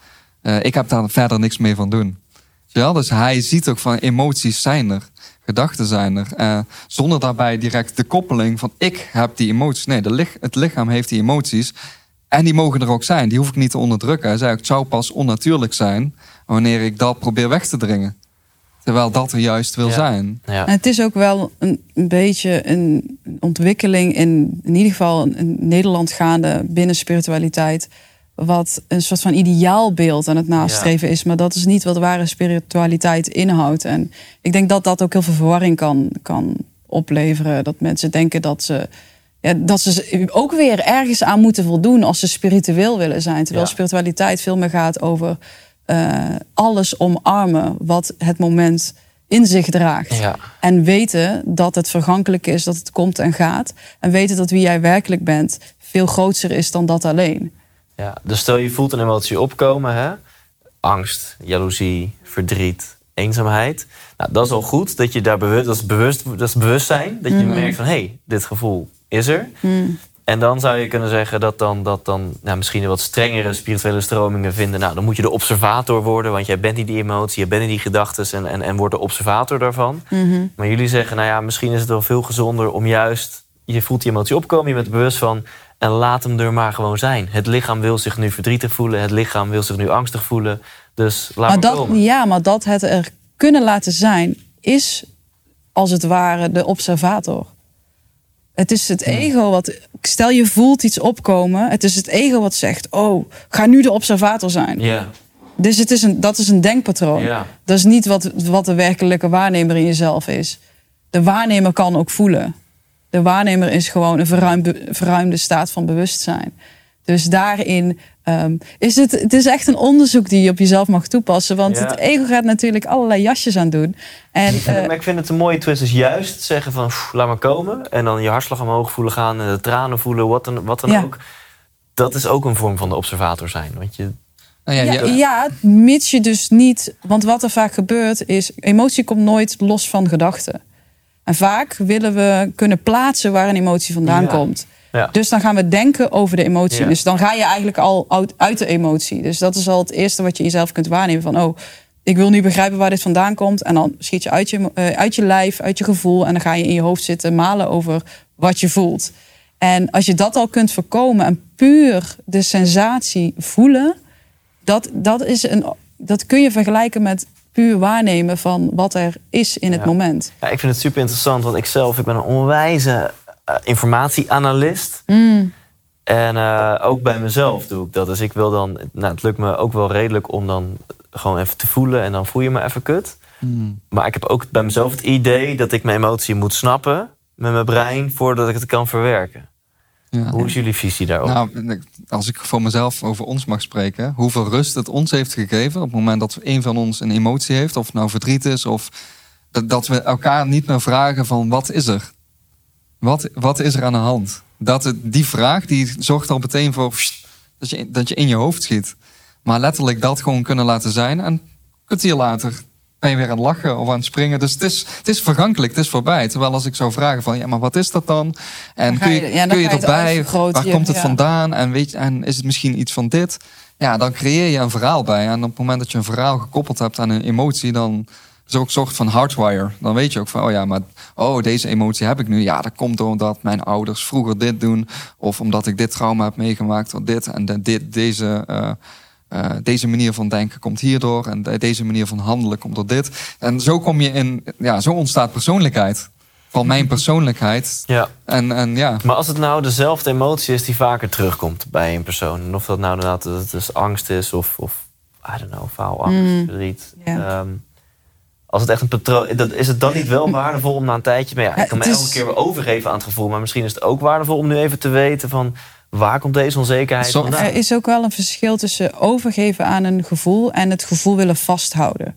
Speaker 1: Uh, ik heb daar verder niks mee van doen. Ja, dus hij ziet ook van emoties zijn er. Gedachten zijn er. Uh, zonder daarbij direct de koppeling van ik heb die emoties. Nee, de, het lichaam heeft die emoties. En die mogen er ook zijn. Die hoef ik niet te onderdrukken. Hij zei, het zou pas onnatuurlijk zijn wanneer ik dat probeer weg te dringen. Terwijl dat er juist wil
Speaker 4: Ja.
Speaker 1: zijn.
Speaker 4: Ja.
Speaker 2: En het is ook wel een, een beetje een ontwikkeling in, in ieder geval in Nederland gaande binnen spiritualiteit. Wat een soort van ideaalbeeld aan het nastreven is. Maar dat is niet wat ware spiritualiteit inhoudt. En ik denk dat dat ook heel veel verwarring kan, kan opleveren. Dat mensen denken dat ze, ja, dat ze ook weer ergens aan moeten voldoen als ze spiritueel willen zijn. Terwijl
Speaker 4: Ja.
Speaker 2: spiritualiteit veel meer gaat over eh, alles omarmen wat het moment in zich draagt.
Speaker 4: Ja.
Speaker 2: En weten dat het vergankelijk is, dat het komt en gaat. En weten dat wie jij werkelijk bent veel groter is dan dat alleen.
Speaker 4: Ja, dus stel je voelt een emotie opkomen, hè? angst, jaloezie, verdriet, eenzaamheid. Nou, dat is al goed dat je daar bewust, dat is, bewust, dat is bewustzijn, dat je merkt van hé, hey, dit gevoel is er. En dan zou je kunnen zeggen dat dan, dat dan nou, misschien de wat strengere spirituele stromingen vinden. Nou, dan moet je de observator worden, want jij bent in die emotie, je bent in die gedachten en, en, en wordt de observator daarvan. Maar jullie zeggen, nou ja, misschien is het wel veel gezonder om juist, je voelt die emotie opkomen, je bent er bewust van. En laat hem er maar gewoon zijn. Het lichaam wil zich nu verdrietig voelen. Het lichaam wil zich nu angstig voelen. Dus laat
Speaker 2: Maar
Speaker 4: maar,
Speaker 2: dat,
Speaker 4: komen.
Speaker 2: ja, maar dat het er kunnen laten zijn, is als het ware de observator. Het is het ego wat. Stel je voelt iets opkomen. Het is het ego wat zegt: Oh, ga nu de observator zijn.
Speaker 4: Ja,
Speaker 2: Dus het is een, dat is een denkpatroon.
Speaker 4: Ja.
Speaker 2: Dat is niet wat, wat de werkelijke waarnemer in jezelf is. De waarnemer kan ook voelen. De waarnemer is gewoon een verruimde, verruimde staat van bewustzijn. Dus daarin ehm, is het, het is echt een onderzoek die je op jezelf mag toepassen. Want
Speaker 4: Ja.
Speaker 2: het ego gaat natuurlijk allerlei jasjes aan doen. En, [LAUGHS] eh,
Speaker 4: maar ik vind het een mooie twist. Dus juist zeggen van, pff, laat maar komen. En dan je hartslag omhoog voelen gaan. En de tranen voelen, wat dan, wat dan
Speaker 2: Ja.
Speaker 4: ook. Dat is ook een vorm van de observator zijn. Want je,
Speaker 1: Nou ja,
Speaker 2: ja,
Speaker 1: je-
Speaker 2: ja, mits je dus niet. Want wat er vaak gebeurt is. Emotie komt nooit los van gedachten. En vaak willen we kunnen plaatsen waar een emotie vandaan
Speaker 4: Ja.
Speaker 2: komt.
Speaker 4: Ja.
Speaker 2: Dus dan gaan we denken over de emotie.
Speaker 4: Ja.
Speaker 2: Dus dan ga je eigenlijk al uit, de emotie. Dus dat is al het eerste wat je jezelf kunt waarnemen. Van, oh, ik wil nu begrijpen waar dit vandaan komt. En dan schiet je uit je, eh, uit je lijf, uit je gevoel. En dan ga je in je hoofd zitten malen over wat je voelt. En als je dat al kunt voorkomen en puur de sensatie voelen... dat, dat, is een, dat kun je vergelijken met puur waarnemen van wat er is in het moment.
Speaker 4: Ja, ik vind het super interessant, want ik zelf ik ben een onwijze eh, informatieanalist. En eh, ook bij mezelf doe ik dat. Dus ik wil dan, nou, het lukt me ook wel redelijk om dan gewoon even te voelen en dan voel je me even kut. Maar ik heb ook bij mezelf het idee dat ik mijn emotie moet snappen met mijn brein voordat ik het kan verwerken.
Speaker 1: ja.
Speaker 4: Hoe is jullie visie daarop?
Speaker 1: Nou, als ik voor mezelf over ons mag spreken, hoeveel rust het ons heeft gegeven op het moment dat een van ons een emotie heeft, of het nou verdriet is, of dat, dat we elkaar niet meer vragen van wat is er? Wat, wat is er aan de hand? Dat het, die vraag die zorgt al meteen voor pssst, dat, je, dat je in je hoofd schiet. Maar letterlijk dat gewoon kunnen laten zijn en een kwartier later ben je weer aan het lachen of aan het springen. Dus het is, het is vergankelijk, het is voorbij. Terwijl als ik zou vragen van, ja, maar wat is dat dan? En
Speaker 2: Dan
Speaker 1: kun
Speaker 2: je- ja,
Speaker 1: kun je
Speaker 2: je
Speaker 1: erbij? Waar komt het
Speaker 2: ja.
Speaker 1: vandaan? En, weet je, en is het misschien iets van dit? Ja, dan creëer je een verhaal bij. En op het moment dat je een verhaal gekoppeld hebt aan een emotie, dan is ook een soort van hardwire. Dan weet je ook van, oh ja, maar oh, deze emotie heb ik nu. Ja, dat komt omdat mijn ouders vroeger dit doen. Of omdat ik dit trauma heb meegemaakt. Of dit en de, dit, deze, uh, uh, deze manier van denken komt hierdoor. En de, deze manier van handelen komt door dit. En zo kom je in, ja, zo ontstaat persoonlijkheid. Van mijn persoonlijkheid.
Speaker 4: Ja.
Speaker 1: En, en ja.
Speaker 4: Maar als het nou dezelfde emotie is die vaker terugkomt bij een persoon. En of dat nou inderdaad het dus angst is of, of I don't know, faalangst,
Speaker 2: Mm.
Speaker 4: verdriet.
Speaker 2: Ja.
Speaker 4: Ehm, als het echt een patroon dat, is het dan niet wel waardevol om na een tijdje... Maar ja, ik kan me elke keer weer overgeven aan het gevoel. Maar misschien is het ook waardevol om nu even te weten van... waar komt deze onzekerheid vandaan?
Speaker 2: Er is ook wel een verschil tussen overgeven aan een gevoel en het gevoel willen vasthouden.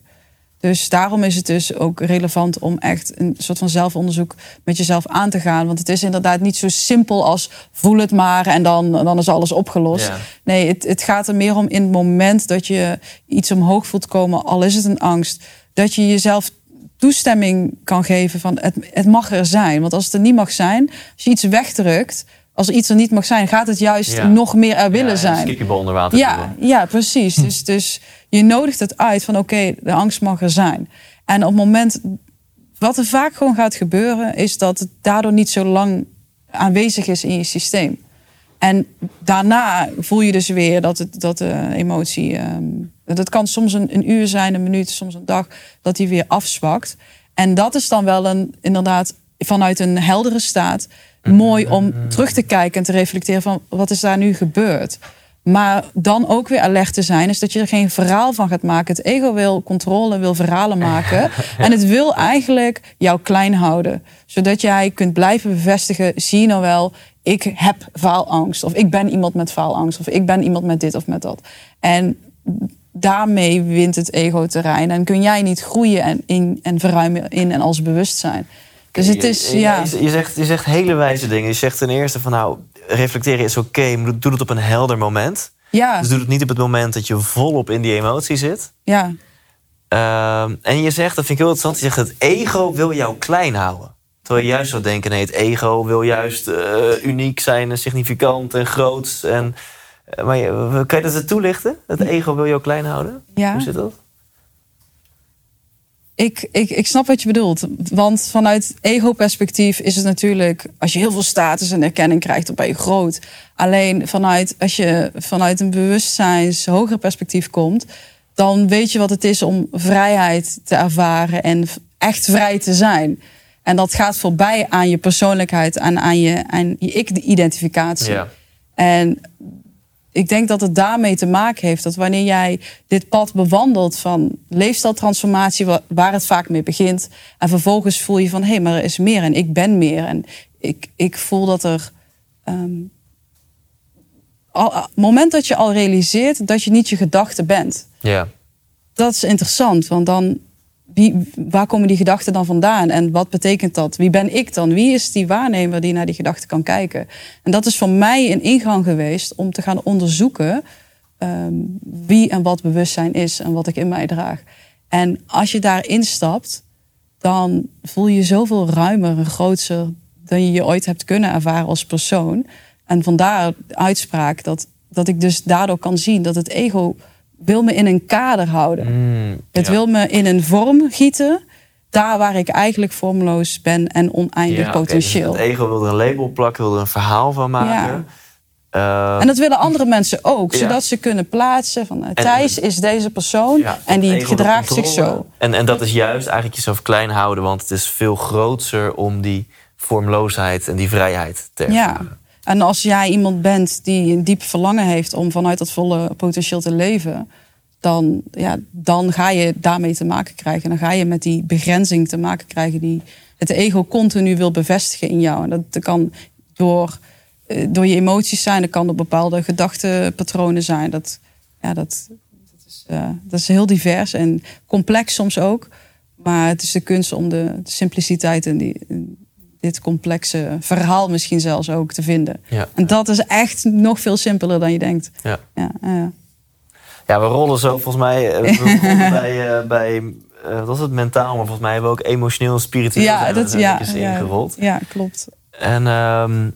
Speaker 2: Dus daarom is het dus ook relevant om echt een soort van zelfonderzoek met jezelf aan te gaan. Want het is inderdaad niet zo simpel als voel het maar en dan, dan is alles opgelost.
Speaker 4: Ja.
Speaker 2: Nee, het, het gaat er meer om in het moment dat je iets omhoog voelt komen, al is het een angst, dat je jezelf toestemming kan geven van het, het mag er zijn. Want als het er niet mag zijn, als je iets wegdrukt, als er iets er niet mag zijn, gaat het juist
Speaker 4: Ja.
Speaker 2: nog meer er willen
Speaker 4: Ja, een
Speaker 2: zijn.
Speaker 4: skipjebal onder water
Speaker 2: Ja, ja precies. Dus, dus je nodigt het uit van oké, de angst mag er zijn. En op het moment, wat er vaak gewoon gaat gebeuren, is dat het daardoor niet zo lang aanwezig is in je systeem. En daarna voel je dus weer dat, het, dat de emotie, ehm, dat kan soms een, een uur zijn, een minuut, soms een dag, dat die weer afzwakt. En dat is dan wel een, inderdaad, vanuit een heldere staat, mooi om terug te kijken en te reflecteren van wat is daar nu gebeurd. Maar dan ook weer alert te zijn, is dat je er geen verhaal van gaat maken. Het ego wil controle, wil verhalen maken. [LAUGHS] En het wil eigenlijk jou klein houden. Zodat jij kunt blijven bevestigen, zie je nou wel, ik heb faalangst. Of ik ben iemand met faalangst. Of ik ben iemand met dit of met dat. En daarmee wint het ego terrein. En kun jij niet groeien en, in, en verruimen in en als bewustzijn. Dus het is, ja...
Speaker 4: Je, je zegt, je zegt hele wijze dingen. Je zegt ten eerste van nou, reflecteren is oké, maar doe het op een helder moment.
Speaker 2: Ja,
Speaker 4: Dus doe het niet op het moment dat je volop in die emotie zit.
Speaker 2: ja,
Speaker 4: Ehm, en je zegt, dat vind ik heel interessant, je zegt het ego wil jou klein houden. Terwijl je juist zou denken, nee, het ego wil juist eh, uniek zijn en significant en groot. En, eh, maar je, kan je dat toelichten? Het ego wil jou klein houden?
Speaker 2: Ja.
Speaker 4: Hoe zit dat?
Speaker 2: Ik, ik, ik snap wat je bedoelt. Want vanuit ego-perspectief is het natuurlijk... als je heel veel status en erkenning krijgt, dan ben je groot. Alleen vanuit, als je vanuit een bewustzijns hoger perspectief komt... dan weet je wat het is om vrijheid te ervaren en echt vrij te zijn. En dat gaat voorbij aan je persoonlijkheid en aan je, aan je ik-identificatie.
Speaker 4: Ja.
Speaker 2: En ik denk dat het daarmee te maken heeft dat wanneer jij dit pad bewandelt van leefstijltransformatie, wa- waar het vaak mee begint, en vervolgens voel je van hé, hey, maar er is meer en ik ben meer. En ik, ik voel dat er. ehm, al, het moment dat je al realiseert dat je niet je gedachte bent,
Speaker 4: Ja.
Speaker 2: dat is interessant, want dan. Wie, waar komen die gedachten dan vandaan en wat betekent dat? Wie ben ik dan? Wie is die waarnemer die naar die gedachten kan kijken? En dat is voor mij een ingang geweest om te gaan onderzoeken ehm, wie en wat bewustzijn is en wat ik in mij draag. En als je daarin stapt, dan voel je je zoveel ruimer en groter dan je je ooit hebt kunnen ervaren als persoon. En vandaar de uitspraak dat, dat ik dus daardoor kan zien dat het ego wil me in een kader houden.
Speaker 4: Mm,
Speaker 2: Het
Speaker 4: ja.
Speaker 2: wil me in een vorm gieten, daar waar ik eigenlijk vormloos ben en oneindig
Speaker 4: Ja, dus
Speaker 2: potentieel.
Speaker 4: het ego wil er een label plakken, wil er een verhaal van maken. Eh,
Speaker 2: En dat willen andere mensen ook,
Speaker 4: Ja.
Speaker 2: zodat ze kunnen plaatsen van eh,
Speaker 4: En-
Speaker 2: Thijs is deze persoon
Speaker 4: ja,
Speaker 2: en die gedraagt zich zo.
Speaker 4: En, en dat is juist eigenlijk jezelf klein houden, want het is veel groter om die vormloosheid en die vrijheid te
Speaker 2: Ja. En als jij iemand bent die een diep verlangen heeft om vanuit dat volle potentieel te leven, dan, ja, dan ga je daarmee te maken krijgen. Dan ga je met die begrenzing te maken krijgen die het ego continu wil bevestigen in jou. En dat kan door, eh, door je emoties zijn, dat kan door bepaalde gedachtenpatronen zijn. Dat, ja, dat, dat, is, eh, dat is heel divers en complex soms ook. Maar het is de kunst om de, de simpliciteit en die, dit complexe verhaal misschien zelfs ook te vinden.
Speaker 4: Ja.
Speaker 2: En dat is echt nog veel simpeler dan je denkt.
Speaker 4: Ja.
Speaker 2: Ja, ja.
Speaker 4: Ja, we rollen zo volgens mij eh, we [LAUGHS] bij, eh, bij eh, wat was het mentaal, maar volgens mij hebben we ook emotioneel en spiritueel
Speaker 2: Ja, dat, ja,
Speaker 4: netjes
Speaker 2: ja,
Speaker 4: ingerold.
Speaker 2: ja, klopt.
Speaker 4: En ehm,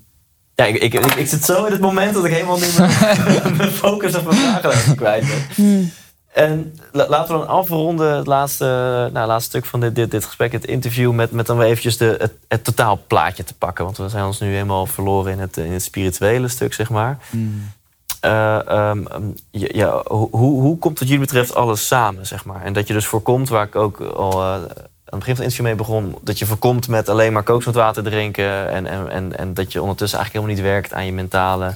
Speaker 4: ja, ik, ik, ik, ik zit zo in het moment dat ik helemaal niet meer [LAUGHS] [LAUGHS] mijn focus op mijn vragen kwijt ben.
Speaker 2: Hmm.
Speaker 4: En la- laten we dan afronden, het laatste, nou, laatste stuk van dit, dit, dit gesprek, het interview, met, met dan weer eventjes de, het, het totaalplaatje te pakken. Want we zijn ons nu helemaal verloren in het, in het spirituele stuk, zeg maar. Ehm, ja, ja, hoe, hoe komt wat jullie betreft alles samen, zeg maar? En dat je dus voorkomt, waar ik ook al eh, aan het begin van het interview mee begon... dat je voorkomt met alleen maar kookzoutwater drinken... En, en, en, en dat je ondertussen eigenlijk helemaal niet werkt aan je mentale en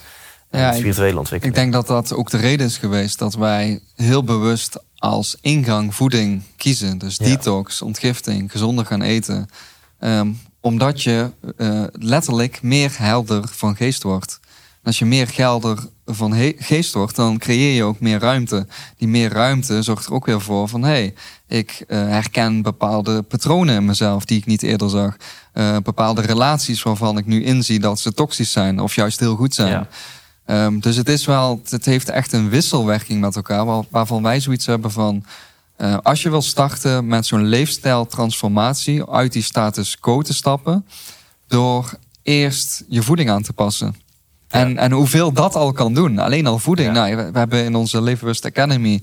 Speaker 1: Ja, ik-
Speaker 4: spirituele ontwikkeling.
Speaker 1: Ik denk dat dat ook de reden is geweest dat wij heel bewust als ingang voeding kiezen. Dus
Speaker 4: Ja.
Speaker 1: detox, ontgifting, gezonder gaan eten. Ehm, omdat je eh, letterlijk meer helder van geest wordt. En als je meer helder van geest wordt, dan creëer je ook meer ruimte. Die meer ruimte zorgt er ook weer voor van... hé, hey, ik eh, herken bepaalde patronen in mezelf die ik niet eerder zag. Eh, bepaalde relaties waarvan ik nu inzie dat ze toxisch zijn of juist heel goed zijn.
Speaker 4: Ja.
Speaker 1: Ehm, dus het is wel, het heeft echt een wisselwerking met elkaar, waar- waarvan wij zoiets hebben van. eh, als je wil starten met zo'n leefstijltransformatie, uit die status quo te stappen, door eerst je voeding aan te passen. En, en hoeveel dat al kan doen. Alleen al voeding.
Speaker 4: Ja.
Speaker 1: Nou, we, we hebben in onze Leefbewust Academy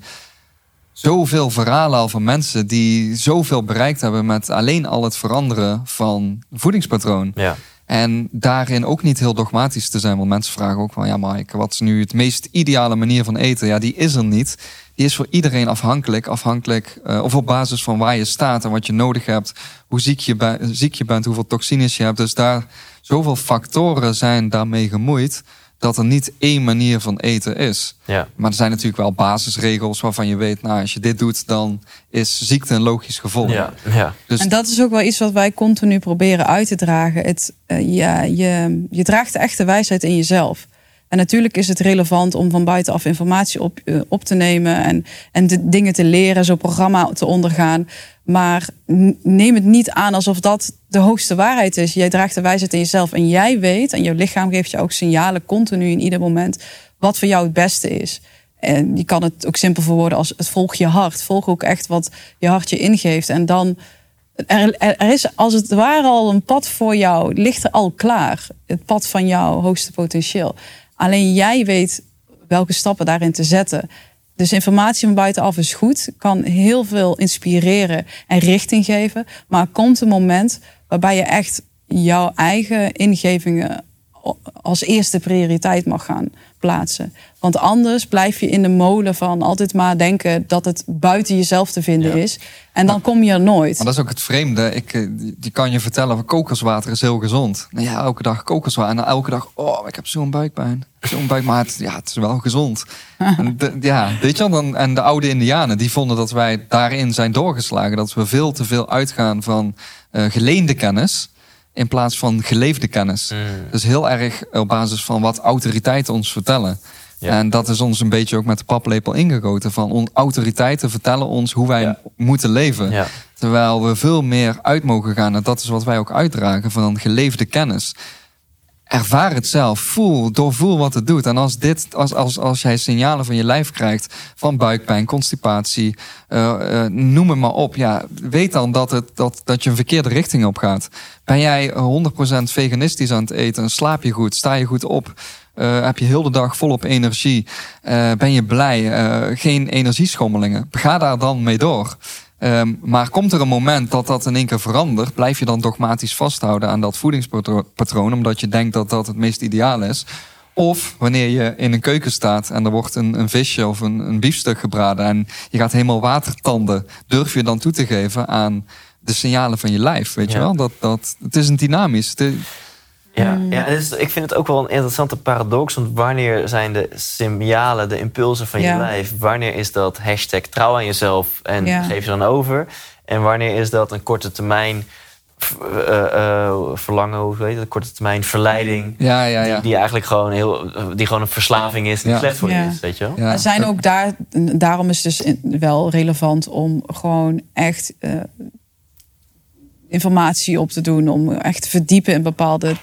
Speaker 1: zoveel verhalen al van mensen die zoveel bereikt hebben met alleen al het veranderen van voedingspatroon.
Speaker 4: Ja.
Speaker 1: En daarin ook niet heel dogmatisch te zijn. Want mensen vragen ook van, ja Mike, wat is nu het meest ideale manier van eten? Ja, die is er niet. Die is voor iedereen afhankelijk. Afhankelijk eh, of op basis van waar je staat en wat je nodig hebt. Hoe ziek je, ziek je bent, hoeveel toxines je hebt. Dus daar zoveel factoren zijn daarmee gemoeid. Dat er niet één manier van eten is.
Speaker 4: Ja.
Speaker 1: Maar er zijn natuurlijk wel basisregels waarvan je weet, nou, als je dit doet, dan is ziekte een logisch gevolg.
Speaker 4: Ja. Ja.
Speaker 1: Dus
Speaker 2: En dat is ook wel iets wat wij continu proberen uit te dragen. Het, eh, ja, je, je draagt de echte wijsheid in jezelf. En natuurlijk is het relevant om van buitenaf informatie op, eh, op te nemen en, en de dingen te leren, zo'n programma te ondergaan. Maar neem het niet aan alsof dat de hoogste waarheid is. Jij draagt de wijsheid in jezelf en jij weet, en je lichaam geeft je ook signalen continu in ieder moment, wat voor jou het beste is. En je kan het ook simpel verwoorden als het volg je hart. Volg ook echt wat je hart je ingeeft. En dan er, is als het ware al een pad voor jou, ligt er al klaar. Het pad van jouw hoogste potentieel. Alleen jij weet welke stappen daarin te zetten. Dus informatie van buitenaf is goed, kan heel veel inspireren en richting geven. Maar er komt een moment waarbij je echt jouw eigen ingevingen als eerste prioriteit mag gaan plaatsen. Want anders blijf je in de molen van altijd maar denken dat het buiten jezelf te vinden
Speaker 4: Ja.
Speaker 2: is. En dan kom je er nooit.
Speaker 1: Maar dat is ook het vreemde. Ik, eh, die kan je vertellen van kokoswater is heel gezond. Nou ja, elke dag kokoswater. En elke dag, oh, ik heb zo'n buikpijn. Zo'n buik, maar het, ja, het is wel gezond. [LAUGHS] En de- ja, weet je wel? Dan, en de oude indianen, die vonden dat wij daarin zijn doorgeslagen. Dat we veel te veel uitgaan van eh, geleende kennis. In plaats van geleefde kennis.
Speaker 4: Mm.
Speaker 1: Dus heel erg op basis van wat autoriteiten ons vertellen.
Speaker 4: Ja.
Speaker 1: En dat is ons een beetje ook met de paplepel ingegoten. Van autoriteiten vertellen ons hoe wij
Speaker 4: Ja.
Speaker 1: moeten leven.
Speaker 4: Ja.
Speaker 1: Terwijl we veel meer uit mogen gaan. En dat is wat wij ook uitdragen van geleefde kennis. Ervaar het zelf. Voel, doorvoel wat het doet. En als, dit, als, als, als jij signalen van je lijf krijgt van buikpijn, constipatie, eh, noem het maar op. Ja, weet dan dat, het, dat, dat je een verkeerde richting op gaat. Ben jij 100% veganistisch aan het eten? Slaap je goed? Sta je goed op? Eh, heb je heel de dag volop energie? Ben je blij? Geen energieschommelingen? Ga daar dan mee door. Ehm, maar komt er een moment dat dat in één keer verandert, blijf je dan dogmatisch vasthouden aan dat voedingspatroon, omdat je denkt dat dat het meest ideaal is. Of wanneer je in een keuken staat en er wordt een, een visje of een, een biefstuk gebraden en je gaat helemaal watertanden, durf je dan toe te geven aan de signalen van je lijf, weet je wel? Dat, dat, het is een dynamisch. Het
Speaker 4: Ja, ja en is- ik vind het ook wel een interessante paradox. Want wanneer zijn de signalen, de impulsen van je
Speaker 2: Ja.
Speaker 4: lijf... wanneer is dat hashtag trouw aan jezelf en
Speaker 2: Ja.
Speaker 4: geef je dan over? En wanneer is dat een korte termijn eh, eh, verlangen, hoe heet het? Korte termijn verleiding...
Speaker 1: ja, ja, ja.
Speaker 4: Die, die eigenlijk gewoon, heel, die gewoon een verslaving is, die
Speaker 1: Ja.
Speaker 4: slecht voor je is, weet je wel?
Speaker 1: ja.
Speaker 2: Er zijn ook daar, daarom is het dus wel relevant om gewoon echt eh, informatie op te doen. Om echt te verdiepen in bepaalde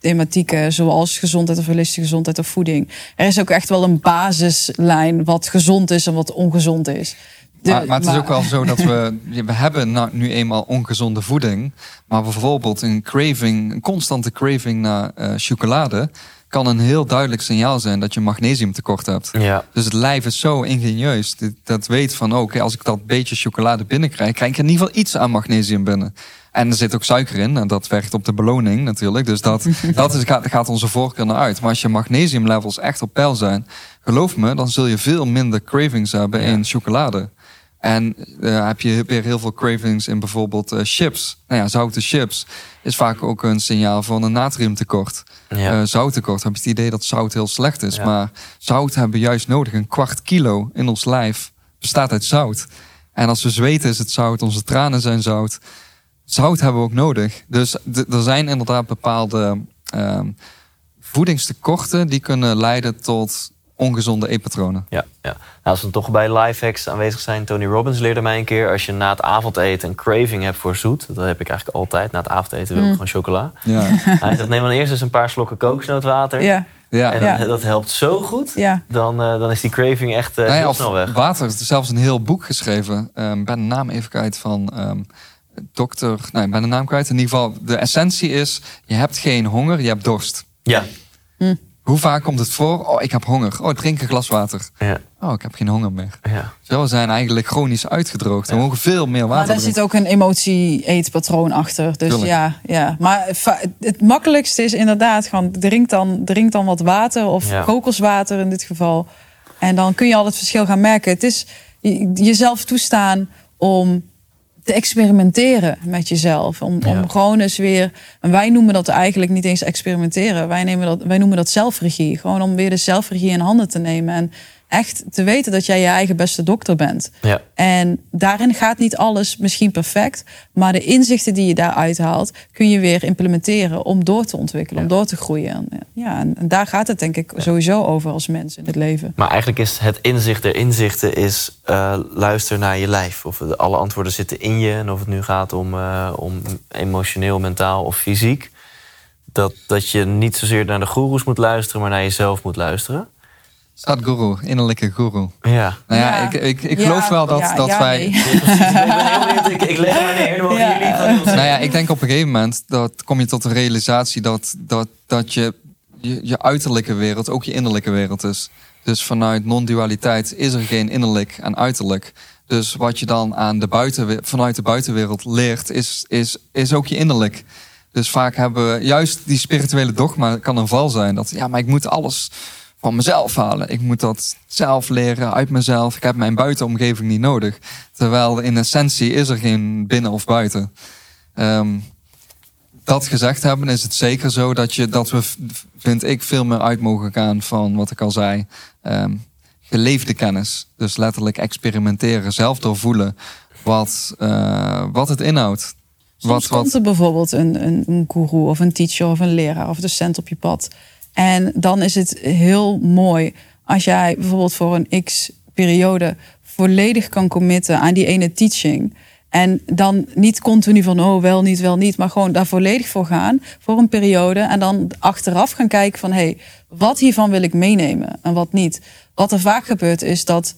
Speaker 2: thematieken, zoals gezondheid of holistische gezondheid of voeding. Er is ook echt wel een basislijn wat gezond is en wat ongezond is. De-
Speaker 1: maar, maar het is ook wel zo dat we... We hebben nou nu eenmaal ongezonde voeding. Maar bijvoorbeeld een craving, een constante craving naar eh, chocolade... kan een heel duidelijk signaal zijn dat je magnesiumtekort hebt.
Speaker 4: Ja.
Speaker 1: Dus het lijf is zo ingenieus. Dat weet van, oké, als ik dat beetje chocolade binnenkrijg, krijg ik in ieder geval iets aan magnesium binnen. En er zit ook suiker in en dat werkt op de beloning natuurlijk. Dus dat, [LAUGHS] dat is, gaat, gaat onze voorkeur naar uit. Maar als je magnesiumlevels echt op peil zijn, geloof me, dan zul je veel minder cravings hebben in chocolade. En eh, heb je weer heel veel cravings in bijvoorbeeld eh, chips. Nou ja, zoute chips is vaak ook een signaal van een natriumtekort.
Speaker 4: Ja.
Speaker 1: Eh, zouttekort heb je het idee dat zout heel slecht is.
Speaker 4: Ja.
Speaker 1: Maar zout hebben we juist nodig. Een kwart kilo in ons lijf bestaat uit zout. En als we zweten is het zout, onze tranen zijn zout. Zout hebben we ook nodig. Dus er zijn inderdaad bepaalde ehm, voedingstekorten die kunnen leiden tot ongezonde eetpatronen.
Speaker 4: Ja, ja. Nou, als we dan toch bij lifehacks aanwezig zijn. Tony Robbins leerde mij een keer... als je na het avondeten een craving hebt voor zoet... dat heb ik eigenlijk altijd. Na het avondeten wil ik gewoon chocola.
Speaker 1: Ja, [LAUGHS]
Speaker 4: Hij zegt, neem dan eerst eens een paar slokken kokosnootwater.
Speaker 2: Ja,
Speaker 1: ja.
Speaker 4: En dan-
Speaker 2: Ja.
Speaker 4: dat helpt zo goed.
Speaker 2: ja.
Speaker 4: Dan, eh, dan is die craving echt eh,
Speaker 1: Nou ja,
Speaker 4: heel
Speaker 1: of
Speaker 4: snel weg.
Speaker 1: Water, er is zelfs een heel boek geschreven. Ehm, Ik ben de naam even kwijt van ehm dokter. Nee, ik ben de naam kwijt. In ieder geval, de essentie is: je hebt geen honger, je hebt dorst.
Speaker 4: Ja.
Speaker 1: Hoe vaak komt het voor? Oh, ik heb honger. Oh, drink een glas water.
Speaker 4: Ja.
Speaker 1: Oh, ik heb geen honger meer.
Speaker 4: Ja.
Speaker 1: Zo, we zijn eigenlijk chronisch uitgedroogd. We mogen veel meer
Speaker 2: Maar
Speaker 1: water
Speaker 2: daar zit ook een emotie-eetpatroon achter. Dus
Speaker 1: Tuurlijk.
Speaker 2: ja, ja. Maar het makkelijkste is inderdaad gewoon drink dan, drink dan wat water of
Speaker 4: Ja.
Speaker 2: kokoswater in dit geval. En dan kun je al het verschil gaan merken. Het is je- jezelf toestaan om te experimenteren met jezelf. Om,
Speaker 4: Ja.
Speaker 2: om gewoon eens weer. En wij noemen dat eigenlijk niet eens experimenteren. Wij, nemen dat, wij noemen dat zelfregie. Gewoon om weer de zelfregie in handen te nemen. En echt te weten dat jij je eigen beste dokter bent.
Speaker 4: Ja.
Speaker 2: En daarin gaat niet alles misschien perfect. Maar de inzichten die je daaruit haalt, kun je weer implementeren om door te ontwikkelen, om door te groeien. En, Ja, en, en daar gaat het denk ik sowieso over als mens in het leven.
Speaker 4: Maar eigenlijk is het inzicht der inzichten is eh, luister naar je lijf. Of alle antwoorden zitten in je. En of het nu gaat om, eh, om emotioneel, mentaal of fysiek. Dat, dat je niet zozeer naar de goeroes moet luisteren, maar naar jezelf moet luisteren.
Speaker 1: Sadhguru, innerlijke guru.
Speaker 4: Ja.
Speaker 1: Nou ja,
Speaker 2: Ja.
Speaker 1: ik, ik, ik
Speaker 2: Ja,
Speaker 1: geloof wel dat,
Speaker 2: ja,
Speaker 1: dat
Speaker 2: ja,
Speaker 1: wij.
Speaker 2: nee.
Speaker 4: ik. Ik, ik leg. Dan mogen
Speaker 2: Ja.
Speaker 4: jullie doen.
Speaker 1: Nou ja, ik denk op een gegeven moment dat kom je tot de realisatie dat, dat, dat je, je je uiterlijke wereld ook je innerlijke wereld is. Dus vanuit non-dualiteit is er geen innerlijk en uiterlijk. Dus wat je dan aan de buitenwe- vanuit de buitenwereld leert, is, is, is ook je innerlijk. Dus vaak hebben we juist die spirituele dogma kan een val zijn. Dat ja, maar ik moet alles van mezelf halen. Ik moet dat zelf leren uit mezelf. Ik heb mijn buitenomgeving niet nodig. Terwijl in essentie is er geen binnen of buiten. Ehm, dat gezegd hebben, is het zeker zo dat, je, dat we, vind ik, veel meer uit mogen gaan van wat ik al zei. ehm, geleefde kennis. Dus letterlijk experimenteren, zelf doorvoelen wat, eh, wat het inhoudt.
Speaker 2: Soms
Speaker 1: Wat,
Speaker 2: komt er bijvoorbeeld een, een, een guru of een teacher of een leraar of docent op je pad. En dan is het heel mooi als jij bijvoorbeeld voor een x-periode volledig kan committen aan die ene teaching. En dan niet continu van, oh wel niet, wel niet, maar gewoon daar volledig voor gaan voor een periode. En dan achteraf gaan kijken van, hé, hey, wat hiervan wil ik meenemen en wat niet. Wat er vaak gebeurt is dat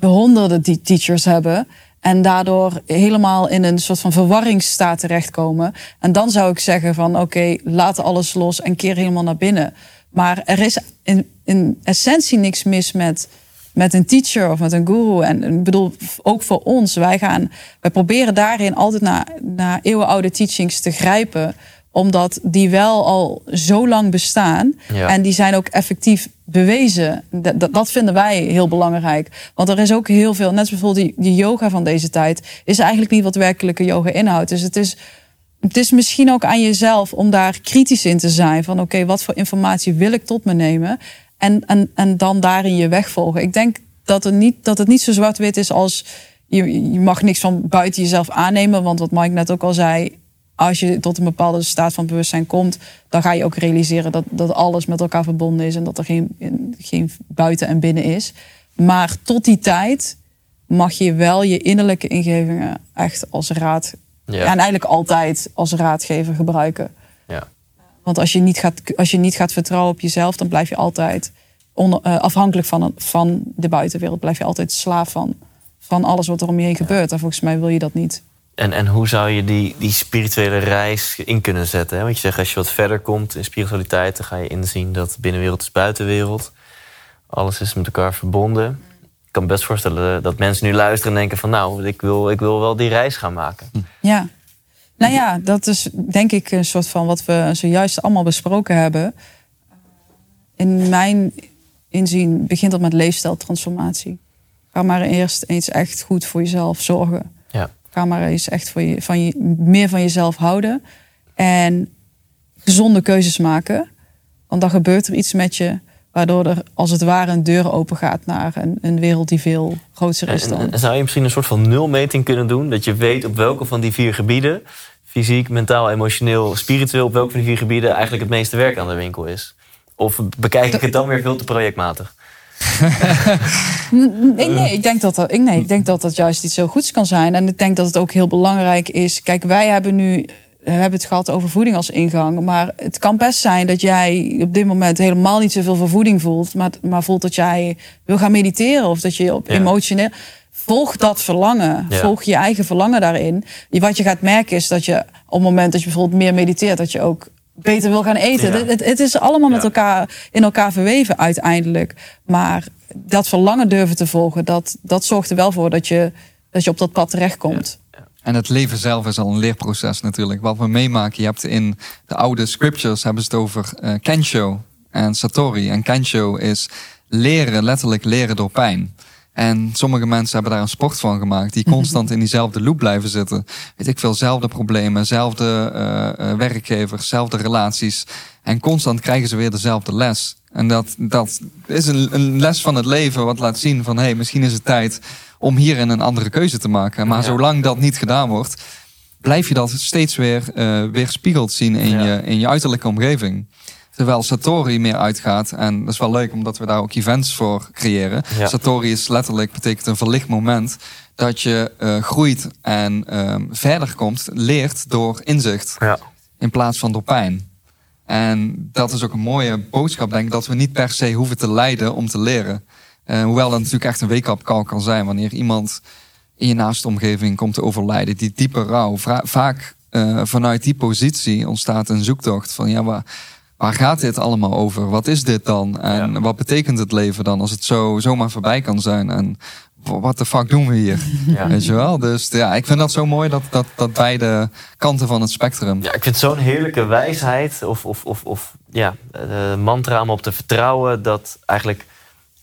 Speaker 2: we honderden teachers hebben. En daardoor helemaal in een soort van verwarringsstaat terechtkomen. En dan zou ik zeggen van oké, laat alles los en keer helemaal naar binnen. Maar er is in, in essentie niks mis met, met een teacher of met een guru. En ik bedoel, ook voor ons, wij gaan, wij proberen daarin altijd naar, naar eeuwenoude teachings te grijpen omdat die wel al zo lang bestaan.
Speaker 4: Ja.
Speaker 2: En die zijn ook effectief bewezen. Dat, dat, dat vinden wij heel belangrijk. Want er is ook heel veel, net als bijvoorbeeld die, die yoga van deze tijd, is eigenlijk niet wat werkelijke yoga inhoudt. Dus het is, het is misschien ook aan jezelf om daar kritisch in te zijn. Van oké, wat voor informatie wil ik tot me nemen? En, en, en dan daarin je weg volgen. Ik denk dat het niet, dat het niet zo zwart-wit is als je, je mag niks van buiten jezelf aannemen. Want wat Mike net ook al zei, als je tot een bepaalde staat van bewustzijn komt, dan ga je ook realiseren dat, dat alles met elkaar verbonden is en dat er geen, geen buiten en binnen is. Maar tot die tijd mag je wel je innerlijke ingevingen echt als raad,
Speaker 4: Ja.
Speaker 2: en eigenlijk altijd als raadgever gebruiken.
Speaker 4: Ja.
Speaker 2: Want als je niet gaat, als je niet gaat vertrouwen op jezelf, dan blijf je altijd eh, afhankelijk van, een- van de buitenwereld. Blijf je altijd slaaf van, van alles wat er om je heen gebeurt. En volgens mij wil je dat niet.
Speaker 4: En, en hoe zou je die, die spirituele reis in kunnen zetten? Hè? Want je zegt, als je wat verder komt in spiritualiteit... dan ga je inzien dat binnenwereld is buitenwereld. Alles is met elkaar verbonden. Ik kan me best voorstellen dat mensen nu luisteren en denken van... nou, ik wil, ik wil wel die reis gaan maken.
Speaker 2: Ja. Nou ja, dat is denk ik een soort van wat we zojuist allemaal besproken hebben. In mijn inzien begint dat met leefstijltransformatie. Ga maar eerst eens echt goed voor jezelf zorgen.
Speaker 4: Ja.
Speaker 2: Ga maar eens echt voor je, van je, meer van jezelf houden. En gezonde keuzes maken. Want dan gebeurt er iets met je. Waardoor er als het ware een deur open gaat naar een, een wereld die veel groter is dan.
Speaker 4: en zou je misschien een soort van nulmeting kunnen doen? Dat je weet op welke van die vier gebieden... fysiek, mentaal, emotioneel, spiritueel... op welke van die vier gebieden eigenlijk het meeste werk aan de winkel is? Of bekijk ik het dan weer veel te projectmatig? [LAUGHS]
Speaker 2: Nee, nee, ik denk dat dat, ik, nee, ik denk dat dat juist iets zo goeds kan zijn. En ik denk dat het ook heel belangrijk is. Kijk, wij hebben nu we hebben het gehad over voeding als ingang. Maar het kan best zijn dat jij op dit moment helemaal niet zoveel voor voeding voelt. Maar, maar voelt dat jij wil gaan mediteren. Of dat je op
Speaker 4: Ja.
Speaker 2: emotioneel. Volg dat verlangen.
Speaker 4: Ja.
Speaker 2: Volg je eigen verlangen daarin. Wat je gaat merken is dat je op het moment dat je bijvoorbeeld meer mediteert, dat je ook beter wil gaan eten.
Speaker 4: Ja.
Speaker 2: Het, het, is allemaal met elkaar in elkaar verweven uiteindelijk. Maar dat verlangen durven te volgen, dat, dat zorgt er wel voor dat je, dat je op dat pad terechtkomt.
Speaker 1: En het leven zelf is al een leerproces natuurlijk. Wat we meemaken, je hebt in de oude scriptures hebben ze het over eh, Kensho en Satori. En Kensho is leren, letterlijk leren door pijn. En sommige mensen hebben daar een sport van gemaakt, die constant in diezelfde loop blijven zitten. Weet ik veel, zelfde problemen, zelfde eh, werkgevers, zelfde relaties. En constant krijgen ze weer dezelfde les. En dat, dat is een, een les van het leven wat laat zien van hé, hey, misschien is het tijd om hierin een andere keuze te maken. Maar
Speaker 4: Ja.
Speaker 1: zolang dat niet gedaan wordt, blijf je dat steeds weer eh weerspiegeld zien in,
Speaker 4: Ja.
Speaker 1: je, in je uiterlijke omgeving. Terwijl Satori meer uitgaat, en dat is wel leuk omdat we daar ook events voor creëren.
Speaker 4: Ja.
Speaker 1: Satori is letterlijk, betekent een verlicht moment dat je eh, groeit en ehm, verder komt, leert door inzicht
Speaker 4: Ja.
Speaker 1: in plaats van door pijn. En dat is ook een mooie boodschap, denk ik, dat we niet per se hoeven te lijden om te leren. Eh, hoewel dat natuurlijk echt een wake-up call kan zijn wanneer iemand in je naaste omgeving komt te overlijden. Die diepe rouw. Vaak eh, vanuit die positie ontstaat een zoektocht van ja, waar, waar gaat dit allemaal over? Wat is dit dan? En
Speaker 4: Ja.
Speaker 1: wat betekent het leven dan als het zo zomaar voorbij kan zijn? En wat de fuck doen we hier? [LAUGHS]
Speaker 4: Ja.
Speaker 1: Weet je wel? Dus ja, ik vind dat zo mooi dat, dat, dat beide kanten van het spectrum.
Speaker 4: Ja, ik vind het zo'n heerlijke wijsheid of, of, of, of ja, eh, mantra om op te vertrouwen dat eigenlijk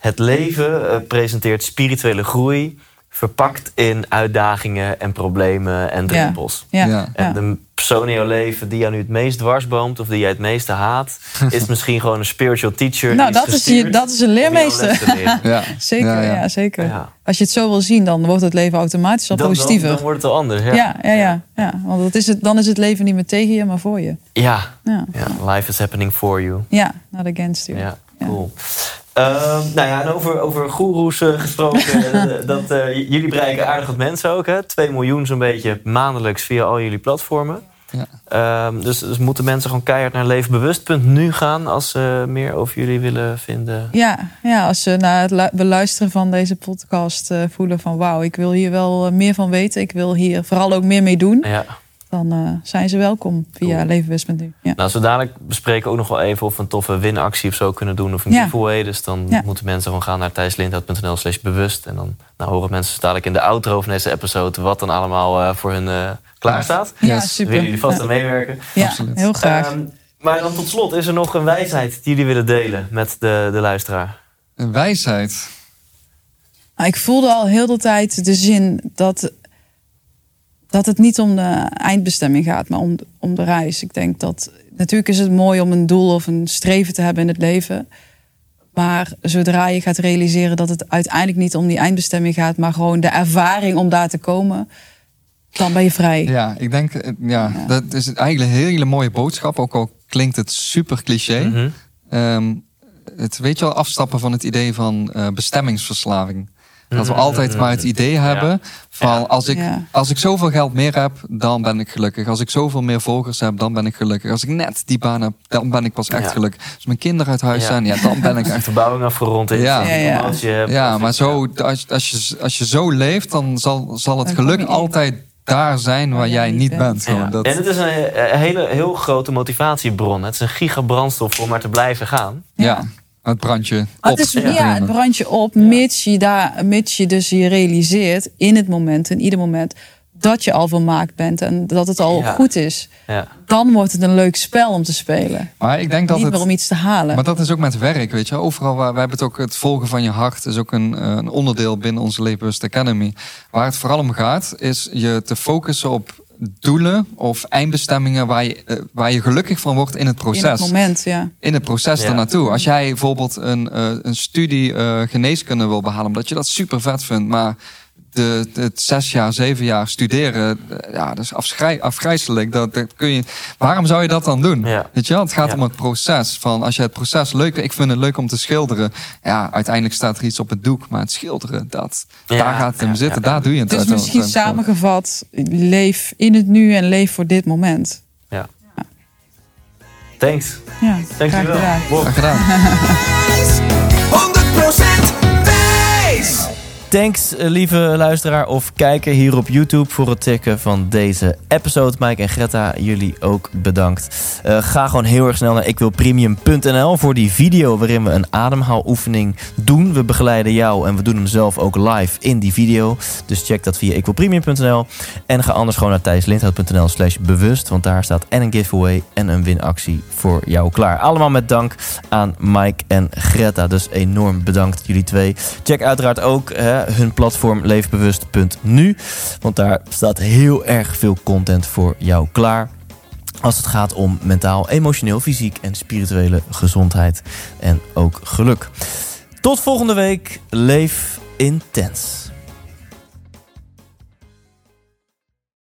Speaker 4: het leven eh, presenteert spirituele groei verpakt in uitdagingen en problemen en drempels.
Speaker 2: Ja.
Speaker 4: En de persoon in jouw leven die jou nu het meest dwarsboomt of die jij het meeste haat, [LAUGHS] is misschien gewoon een spiritual teacher.
Speaker 2: Nou,
Speaker 4: die is
Speaker 2: dat is, je, dat is een leermeester. [LAUGHS]
Speaker 1: Ja.
Speaker 2: Zeker,
Speaker 1: Ja,
Speaker 2: ja,
Speaker 1: ja.
Speaker 2: zeker.
Speaker 4: Ja.
Speaker 2: Als je het zo wil zien, dan wordt het leven automatisch al
Speaker 4: Dan,
Speaker 2: positiever.
Speaker 4: dan wordt het al anders. Ja,
Speaker 2: ja, ja, ja, ja. Want dat is het, dan is het leven niet meer tegen je, maar voor je.
Speaker 4: ja.
Speaker 2: Ja,
Speaker 4: ja. Life is happening for you.
Speaker 2: ja not against you.
Speaker 4: Ja, cool. Ehm, nou ja, en over, over goeroes eh, gesproken. [LAUGHS] eh, dat, eh, jullie bereiken aardig wat mensen ook. Hè? 2 miljoen zo'n beetje maandelijks via al jullie platformen.
Speaker 1: Ja.
Speaker 4: Ehm, dus, dus moeten mensen gewoon keihard naar leefbewust.nu gaan... als ze meer over jullie willen vinden.
Speaker 2: Ja, ja, als ze na het lu- beluisteren van deze podcast voelen van... wauw, ik wil hier wel meer van weten. Ik wil hier vooral ook meer mee doen.
Speaker 4: Ja.
Speaker 2: Dan eh, zijn ze welkom via
Speaker 4: Cool.
Speaker 2: Ja.
Speaker 4: Nou, zo dadelijk bespreken we ook nog wel even... of we een toffe winactie of zo kunnen doen. Of een
Speaker 2: Ja.
Speaker 4: giveaway. Dus dan
Speaker 2: Ja.
Speaker 4: moeten mensen gewoon gaan naar thijslindhout.nl slash bewust. En dan nou, horen mensen zo dadelijk in de outro van deze episode... wat dan allemaal eh, voor hun eh, klaar staat.
Speaker 2: Ja,
Speaker 1: Yes.
Speaker 2: super.
Speaker 4: Willen jullie vast aan meewerken?
Speaker 2: Ja,
Speaker 1: Absoluut.
Speaker 2: heel graag.
Speaker 4: Ehm, maar dan tot slot, is er nog een wijsheid die jullie willen delen met de, de luisteraar?
Speaker 1: Een wijsheid.
Speaker 2: Nou, ik voelde al heel de tijd de zin dat, dat het niet om de eindbestemming gaat, maar om, om de reis. Ik denk dat natuurlijk is het mooi om een doel of een streven te hebben in het leven. Maar zodra je gaat realiseren dat het uiteindelijk niet om die eindbestemming gaat, maar gewoon de ervaring om daar te komen, dan ben je vrij.
Speaker 1: Ja, ik denk, eh, ja, dat is eigenlijk een hele mooie boodschap. Ook al klinkt het super cliché.
Speaker 4: Mhm.
Speaker 1: Ehm, het weet je wel, afstappen van het idee van eh, bestemmingsverslaving. Dat we
Speaker 4: Mhm.
Speaker 1: altijd maar het idee hebben van
Speaker 4: Ja.
Speaker 1: als, ik,
Speaker 2: Ja.
Speaker 1: als ik zoveel geld meer heb, dan ben ik gelukkig. Als ik zoveel meer volgers heb, dan ben ik gelukkig. Als ik net die baan heb, dan ben ik pas echt
Speaker 2: Ja.
Speaker 1: gelukkig. Als mijn kinderen uit huis
Speaker 4: Ja.
Speaker 1: zijn, ja, dan ben ik
Speaker 4: Als [LAUGHS] de
Speaker 1: echt
Speaker 4: verbouwing afgerond is,
Speaker 1: Ja.
Speaker 4: ja.
Speaker 2: Ja, ja.
Speaker 1: maar zo, als, als, je, als je zo leeft, dan zal, zal het geluk
Speaker 2: je
Speaker 1: altijd daar zijn waar, jij niet bent.
Speaker 6: Ja.
Speaker 1: Dat,
Speaker 6: En het is een he- hele heel grote motivatiebron. Het is een gigabrandstof om maar te blijven gaan.
Speaker 1: ja. Het brandje
Speaker 2: Maar
Speaker 1: op.
Speaker 2: het is, ja, het
Speaker 1: nemen.
Speaker 2: brandt je op, mits je, daar, mits je dus je realiseert in het moment, in ieder moment, dat je al volmaakt bent en dat het al
Speaker 6: Ja.
Speaker 2: goed is.
Speaker 6: Ja.
Speaker 2: Dan wordt het een leuk spel om te spelen.
Speaker 1: Maar ik denk dat
Speaker 2: Niet
Speaker 1: het...
Speaker 2: meer om iets te halen.
Speaker 1: Maar dat is ook met werk, weet je. Overal waar wij hebben het ook het volgen van je hart is ook een, eh, een onderdeel binnen onze Leefbewust Academy. Waar het vooral om gaat, is je te focussen op doelen of eindbestemmingen waar je, eh, waar je gelukkig van wordt in het
Speaker 2: in
Speaker 1: proces.
Speaker 2: het moment, ja.
Speaker 1: in het proces
Speaker 6: Ja.
Speaker 1: daarnaartoe. Als jij bijvoorbeeld een, eh, een studie eh, geneeskunde wil behalen, omdat je dat super vet vindt, maar de, het zes jaar, zeven jaar studeren, ja, dat is afschrij, afgrijzelijk. Dat, dat kun je, waarom zou je dat dan doen?
Speaker 6: Ja.
Speaker 1: Weet je wel? Het gaat
Speaker 6: Ja.
Speaker 1: om het proces. Van als je het proces leuk ik vind het leuk om te schilderen. Ja, uiteindelijk staat er iets op het doek, maar het schilderen, dat,
Speaker 6: Ja,
Speaker 1: daar gaat het hem
Speaker 6: ja,
Speaker 1: zitten.
Speaker 6: ja.
Speaker 1: Daar doe je het
Speaker 2: Dus
Speaker 1: uiteindelijk
Speaker 2: misschien samengevat, leef in het nu en leef voor dit moment.
Speaker 6: ja. Thanks.
Speaker 2: Ja,
Speaker 6: Thanks
Speaker 2: graag
Speaker 6: wel.
Speaker 2: gedaan.
Speaker 1: Graag gedaan. [LAUGHS]
Speaker 4: Thanks, eh, lieve luisteraar of kijker hier op YouTube voor het checken van deze episode. Mike en Greta, jullie ook bedankt. Eh, ga gewoon heel erg snel naar ikwilpremium.nl voor die video waarin we een ademhaaloefening doen. We begeleiden jou en we doen hem zelf ook live in die video. Dus check dat via ikwilpremium.nl. En ga anders gewoon naar thijslindhout.nl slash bewust. Want daar staat en een giveaway en een winactie voor jou klaar. Allemaal met dank aan Mike en Greta. Dus enorm bedankt jullie twee. Check uiteraard ook hun platform leefbewust.nu. Want daar staat heel erg veel content voor jou klaar. Als het gaat om mentaal, emotioneel, fysiek en spirituele gezondheid. En ook geluk. Tot volgende week. Leef intens.